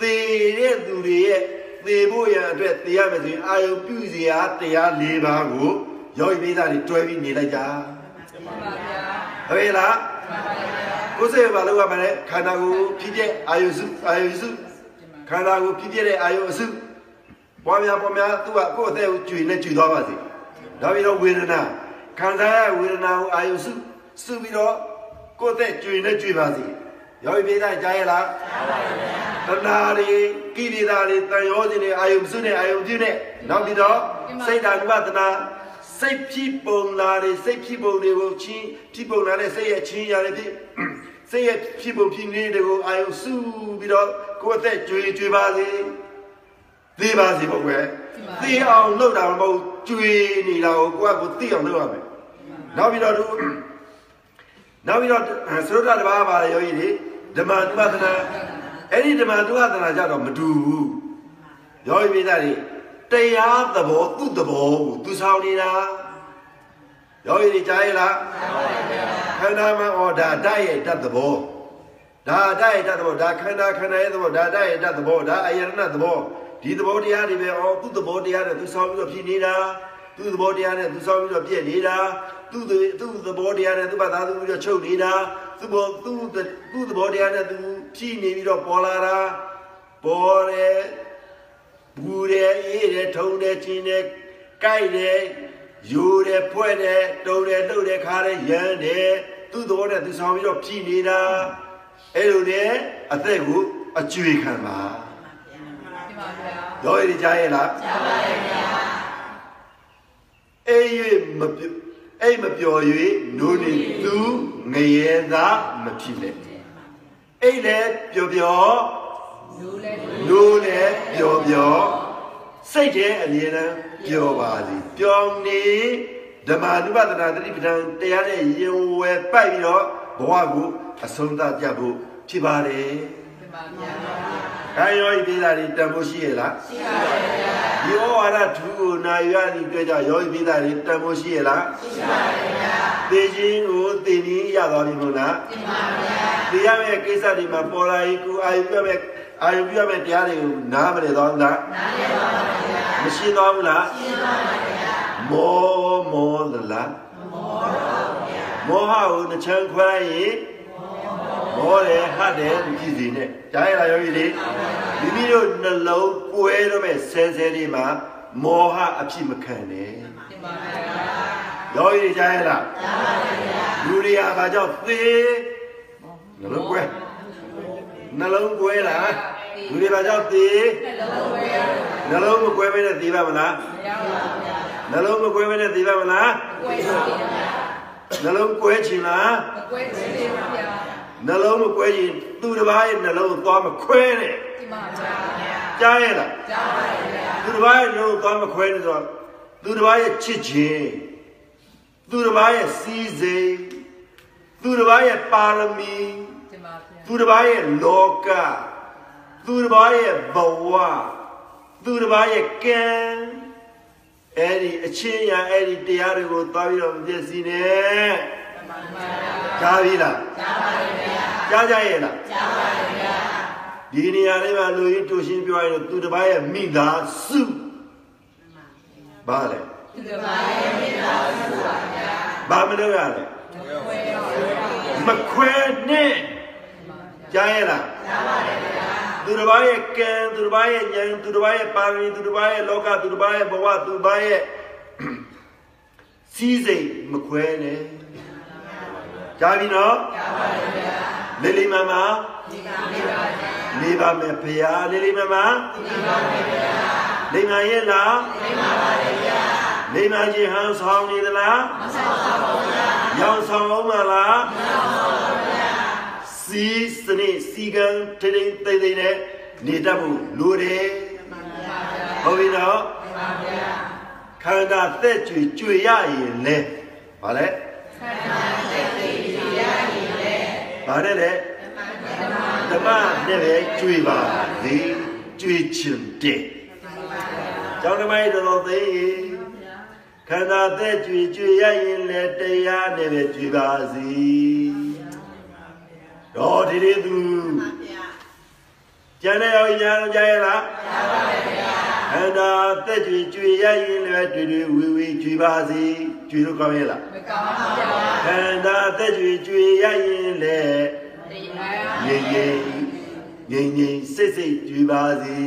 သေတဲ့သူတွေရဲ့သေဖို့ရန်အတွက်သေရမယ်ဆိုရင်အာယုပြုစရာတရား၄ပါးကိုယောဂီဒေသတွေတွဲပြီးနေလိုက်ကြရှင်းပါဗျာ။ဟုတ်ရဲ့လားမှန်ပါဗျာ။ကိုယ်စိတ်ဘာလို့ရမလဲခန္ဓာကိုယ်ဖြစ်တဲ့အာယုစုအာယုစုခန္ဓာကိုယ်ဖြစ်ဖြစ်တဲ့အာယုအစု ပွားများပွားများသူကကိုယ့်အသက်ကိုကျွေနဲ့ကျွေသွားပါစေ။ဒါပြီးတော့ဝေဒနာခံစားရဝေဒနာကိုအာယုစုစုပြီးတော့ကိုယ့်အသက်ကျွေနဲ့ကျွေပါစေ။ယောဂီပိသားကြားရလား။ကြားပါဗျာ။တဏှာတွေကိလေသာတွေတန်ရောခြင်းတွေအာယုစုနဲ့အာယုပြုနဲ့နောက်ပြီးတော့စိတ်ဓာတ်ဥပဒနာစိတ်ဖြစ်ပုံလာတွေစိတ်ဖြစ်ပုံတွေကိုချင်းဖြစ်ပုံလာတဲ့စိတ်ရဲ့ချင်းရတဲ့ဖြစ်စိတ်ရဲ့ဖြစ်ပုံဖြစ်နေတဲ့ကိုအာယုစုပြီးတော့ကိုယ်အသက်ကြွေကြွေပါစေ သိပါစေပေါ့ကွယ်သိအောင်လုပ်တာမဟုတ်ကြွေနေတာကိုကိုယ့်ကိုသိအောင်လုပ်ရမယ်နောက်ပြီးတော့သူနောက်ပြီးတော့သရုတ်တဘာပါလေယောဂီတွေဓမ္မတုပဒနာအဲ့ဒီဓမ္မတုပဒနာကြတော့မတူဘူးယောဂီမိသားတွေတရားသဘောသူ့သဘောကိုသူဆောင်နေတာယောဂီတွေကြားရလားခန္ဓာမှာဩဒါဓာတ်ရဲ့ဓာတ်သဘောဒါဓာတ်ရဲ့ဓာတ်သဘောဒါခန္ဓာခန္ဓာရဲ့သဘောဒါဓာတ်ရဲ့ဓာတ်သဘောဒါအယရဏသဘော ဒီသဘောတရားတွေပဲဩသူ့သဘောတရားနဲ့သူဆောင်းပြီးတော့ဖြစ်နေတာသူ့သဘောတရားနဲ့သူဆောင်းပြီးတော့ပြည့်နေတာသူ့သူ့သဘောတရားနဲ့သူ့ဘာသာသူပြီးတော့ချုပ်နေတာသူ့ဘောသူ့သူ့သဘောတရားနဲ့သူဖြစ်နေပြီးတော့ပေါ်လာတာပေါ်တယ်ဘူးတယ်အေးတယ်ထုံတယ်ချင်းတယ်ကြိုက်တယ်ယူတယ်ဖွဲ့တယ်တုံတယ်လှုပ်တယ်ခါတယ်ရမ်းတယ်သူ့သဘောနဲ့သူဆောင်ပြီးတော့ဖြီးနေတာအဲ့လိုနဲ့အသက်ကိုအကျွေခံပါရှင်းပါဗျာ ရောရည်ကြားရဲ့လားကြားပါရဲ့ဗျာအေး၍မပြအိမ်မပျော်၍နိုးနေသူငရေသာမဖြစ်လေအိမ်လည်းပျော်ပျော်လူလဲနိုးလည်းပျော်ပျော်စိတ်ထဲအမြဲတမ်းပျော်ပါစေပျော်နေဓမ္မနုပဒနာတတိပဌာန်တရားနဲ့ရင်ဝယ်ပိုက်ပြီးတော့ဘဝကိုအဆုံးသတ်ကြဖို့ဖြစ်ပါတယ်ရှင်းပါဗျာ။ ခံရောဤပြည်သားတွေတန်ဖို့ရှိရလားရှင်းပါဗျာ။ဒီဩဝါဒထူကိုနာယူရသည့်အတွက်ကြောင့်ရောဤပြည်သားတွေတန်ဖို့ရှိရလားရှင်းပါဗျာ။သိခြင်းကိုသိနည်းရသွားပြီမို့လားရှင်းပါဗျာ။သိရမယ့်ကိစ္စတွေမှာပေါ်လာရင်ကိုအာယုပြမဲ့အာယုပြမဲ့တရားတွေကိုနားမလည်သွားဘူးလားနားလည်ပါဗျာ။မရှိသွားဘူးလားရှင်းပါဗျာ။မောမောသလားမောတော့ဗျာ။မောဟကိုနှချမ်းခွဲရင် မောတယ်ဟတ်တယ်ဒီဖြစ်စီနဲ့ကြားရလားယောဂီလေးမိမိတို့နှလုံးပွဲတော့မဲ့ဆဲဆဲလေးမှာမောဟအဖြစ်မခံနဲ့တင်ပါဗျာယောဂီတွေကြားရလားကြားပါဗျာလူတွေကဘာကြောင့်သေနှလုံးကွဲနှလုံးကွဲလားလူတွေဘာကြောင့်သေနှလုံးဝဲရနှလုံးမကွဲဘဲနဲ့သေပါမလားမရပါဗျာနှလုံးမကွဲဘဲနဲ့သေပါမလားကွဲပါဗျာနှလုံးကွဲချင်လားမကွဲချင်သေးပါဗျာ နှလုံးမကွဲရင်သူတစ်ပါးရဲ့နှလုံးကိုသွားမခွဲနဲ့တင်ပါဗျာကြားရလားကြားပါဗျာသူတစ်ပါးရဲ့နှလုံးကိုသွားမခွဲနဲ့ဆိုတော့သူတစ်ပါးရဲ့ချစ်ခြင်းသူတစ်ပါးရဲ့စီးစိမ်သူတစ်ပါးရဲ့ပါရမီတင်ပါဗျာသူတစ်ပါးရဲ့လောကသူတစ်ပါးရဲ့ဘဝသူတစ်ပါးရဲ့ကံအဲ့ဒီအချင်းရာအဲ့ဒီတရားတွေကိုသွားပြီးတော့မပြည့်စည်နဲ့ တင်ပါဗျာကြားပြီလားကြားပါဗျာကြားကြရဲ့လားကြားပါဗျာဒီနေရာလေးမှာလူကြီးတူရှင်းပြောရရင်သူတစ်ပါးရဲ့မိသားစုဘာလဲဒီကဘာရဲ့မိသားစုပါဗျာဘာမလုပ်ရလဲကွဲရောမခွဲနဲ့ကြားရဲ့လားကြားပါတယ်ဗျာသူတစ်ပါးရဲ့ကံသူတစ်ပါးရဲ့ဉာဏ်သူတစ်ပါးရဲ့ပါရမီသူတစ်ပါးရဲ့လောကသူတစ်ပါးရဲ့ဘဝသူတစ်ပါးရဲ့စီးစိမ်မခွဲနဲ့ ကြားပြီနော်ကြားပါတယ်ဗျာလေးလေးမမဒီကနေ့ပါဗျာလေးပါမယ်ဖရာလေးလေးမမဒီပါဗျာလိမ္မာရဲ့လားဒီပါပါတယ်ဗျာလိမ္မာခြင်းဟန်ဆောင်နေသလားမဆောက်ပါဘူးဗျာရောင်ဆောင်အောင်မလားမဆောက်ပါဘူးဗျာစီးစနစ်စီကံထိတိမ်သိမ့်သိမ့်နဲ့နေတတ်ဖို့လိုတယ်မှန်ပါဗျာဟုတ်ပြီနော်မှန်ပါဗျာခန္ဓာသက်ကြွကြွေရရင်လဲဗါလဲ ခန္ဓာသက်တည်ရရင်လေဗါနဲ့လေဓမ္မနဲ့ပဲကြွေပါလေကြွေချင်တယ်ကျောင်းဓမ္မရဲ့တော်တော်သိရင်ခန္ဓာသက်ကြွကြွေရရင်လဲတရားနဲ့ပဲကြွေပါစီတော့ဒီလေးသူကျန်တဲ့ယောက်ျားကြားရလားကြားပါတယ်ဗျာ ခန္ဓာသက်ကြွကြွေရရင်လည်းတွေ့တွေ့ဝီဝီကြွေပါစေကြွေလို့ကောင်းရဲ့လားမကောင်းပါဗျာခန္ဓာသက်ကြွကြွေရရင်လည်းတရားငြိမ်ငြိမ်ငြိမ်ငြိမ်စိတ်စိတ်ကြွေပါစေ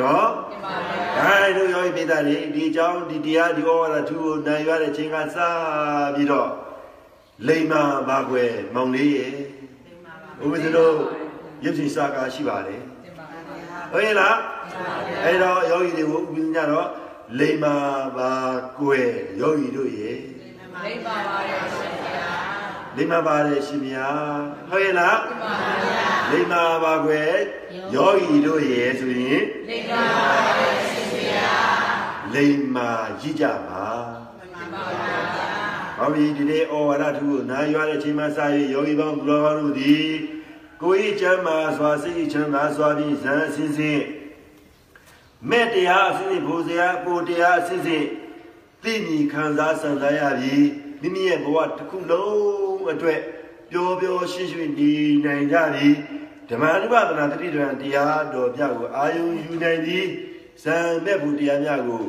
နော်ဒီပါဗျာအဲတို့ယောဂီပိသတွေဒီအကြောင်းဒီတရားဒီဩဝါဒသူကိုနိုင်ရတဲ့ချိန်ကစပြီးတော့လိမ္မာပါကွယ်မောင်လေးရဲ့ဥပဒေတို့ရုပ်ရှင်စာကားရှိပါလေဒီပါဗျာဟုတ်ရဲ့လား အဲ့တော့ယောဂီတွေကိုဥပဒေညတော့လိမ္မာပါကွယ်ယောဂီတို့ရဲ့လိမ္မာပါရဲ့ရှင်ဗျာလိမ္မာပါတယ်ရှင်ဗျာဟုတ်ရဲ့လားဒီပါဗျာလိမ္မာပါကွယ်ယောဂီတို့ရဲ့ဆိုရင်လိမ္မာပါရဲ့ရှင်ဗျာလိမ္မာရည်ကြပါဒီပါဗျာဟောပြီဒီနေ့ဩဝါဒထုကိုနားရွာတဲ့ချိန်မှစ၍ယောဂီပေါင်းဘုရားပေါင်းတို့သည်ကိုယ်ဤချမ်းသာစွာစိတ်ဤချမ်းသာစွာဖြင့်ဇန်အစဉ်စဉ် မဲ့တရားအစဉ်စဉ်ဘုဇရာပိုတရားအစဉ်စဉ်သိမြင်ခံစားဆံစားရပြီးမိမိရဲ့ဘဝတစ်ခုလုံးအတွက်ပျော်ပျော်ရွှင်ရွှင်နေနိုင်ကြပြီးဓမ္မနုပဒနာတတိတရံတရားတော်မြတ်ကိုအာယုံယူနိုင်ပြီးဇံမဲ့ဘူးတရားမြတ်ကို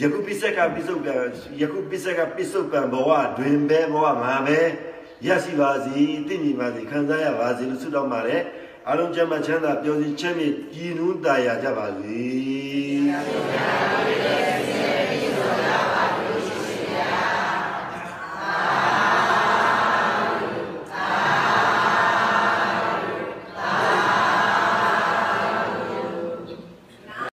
ယခုပိစက်ကပိစုတ်ကံယခုပိစက်ကပိစုတ်ကံဘဝတွင်ပဲဘဝမှာပဲရရှိပါစေတည်မြင်ပါစေခံစားရပါစေလို့ဆုတောင်းပါတယ် အလုံးကျမ်းမှချမ်းသာပျော်စီချမ်းမြေကြည်နူးတာယာကြပါစေ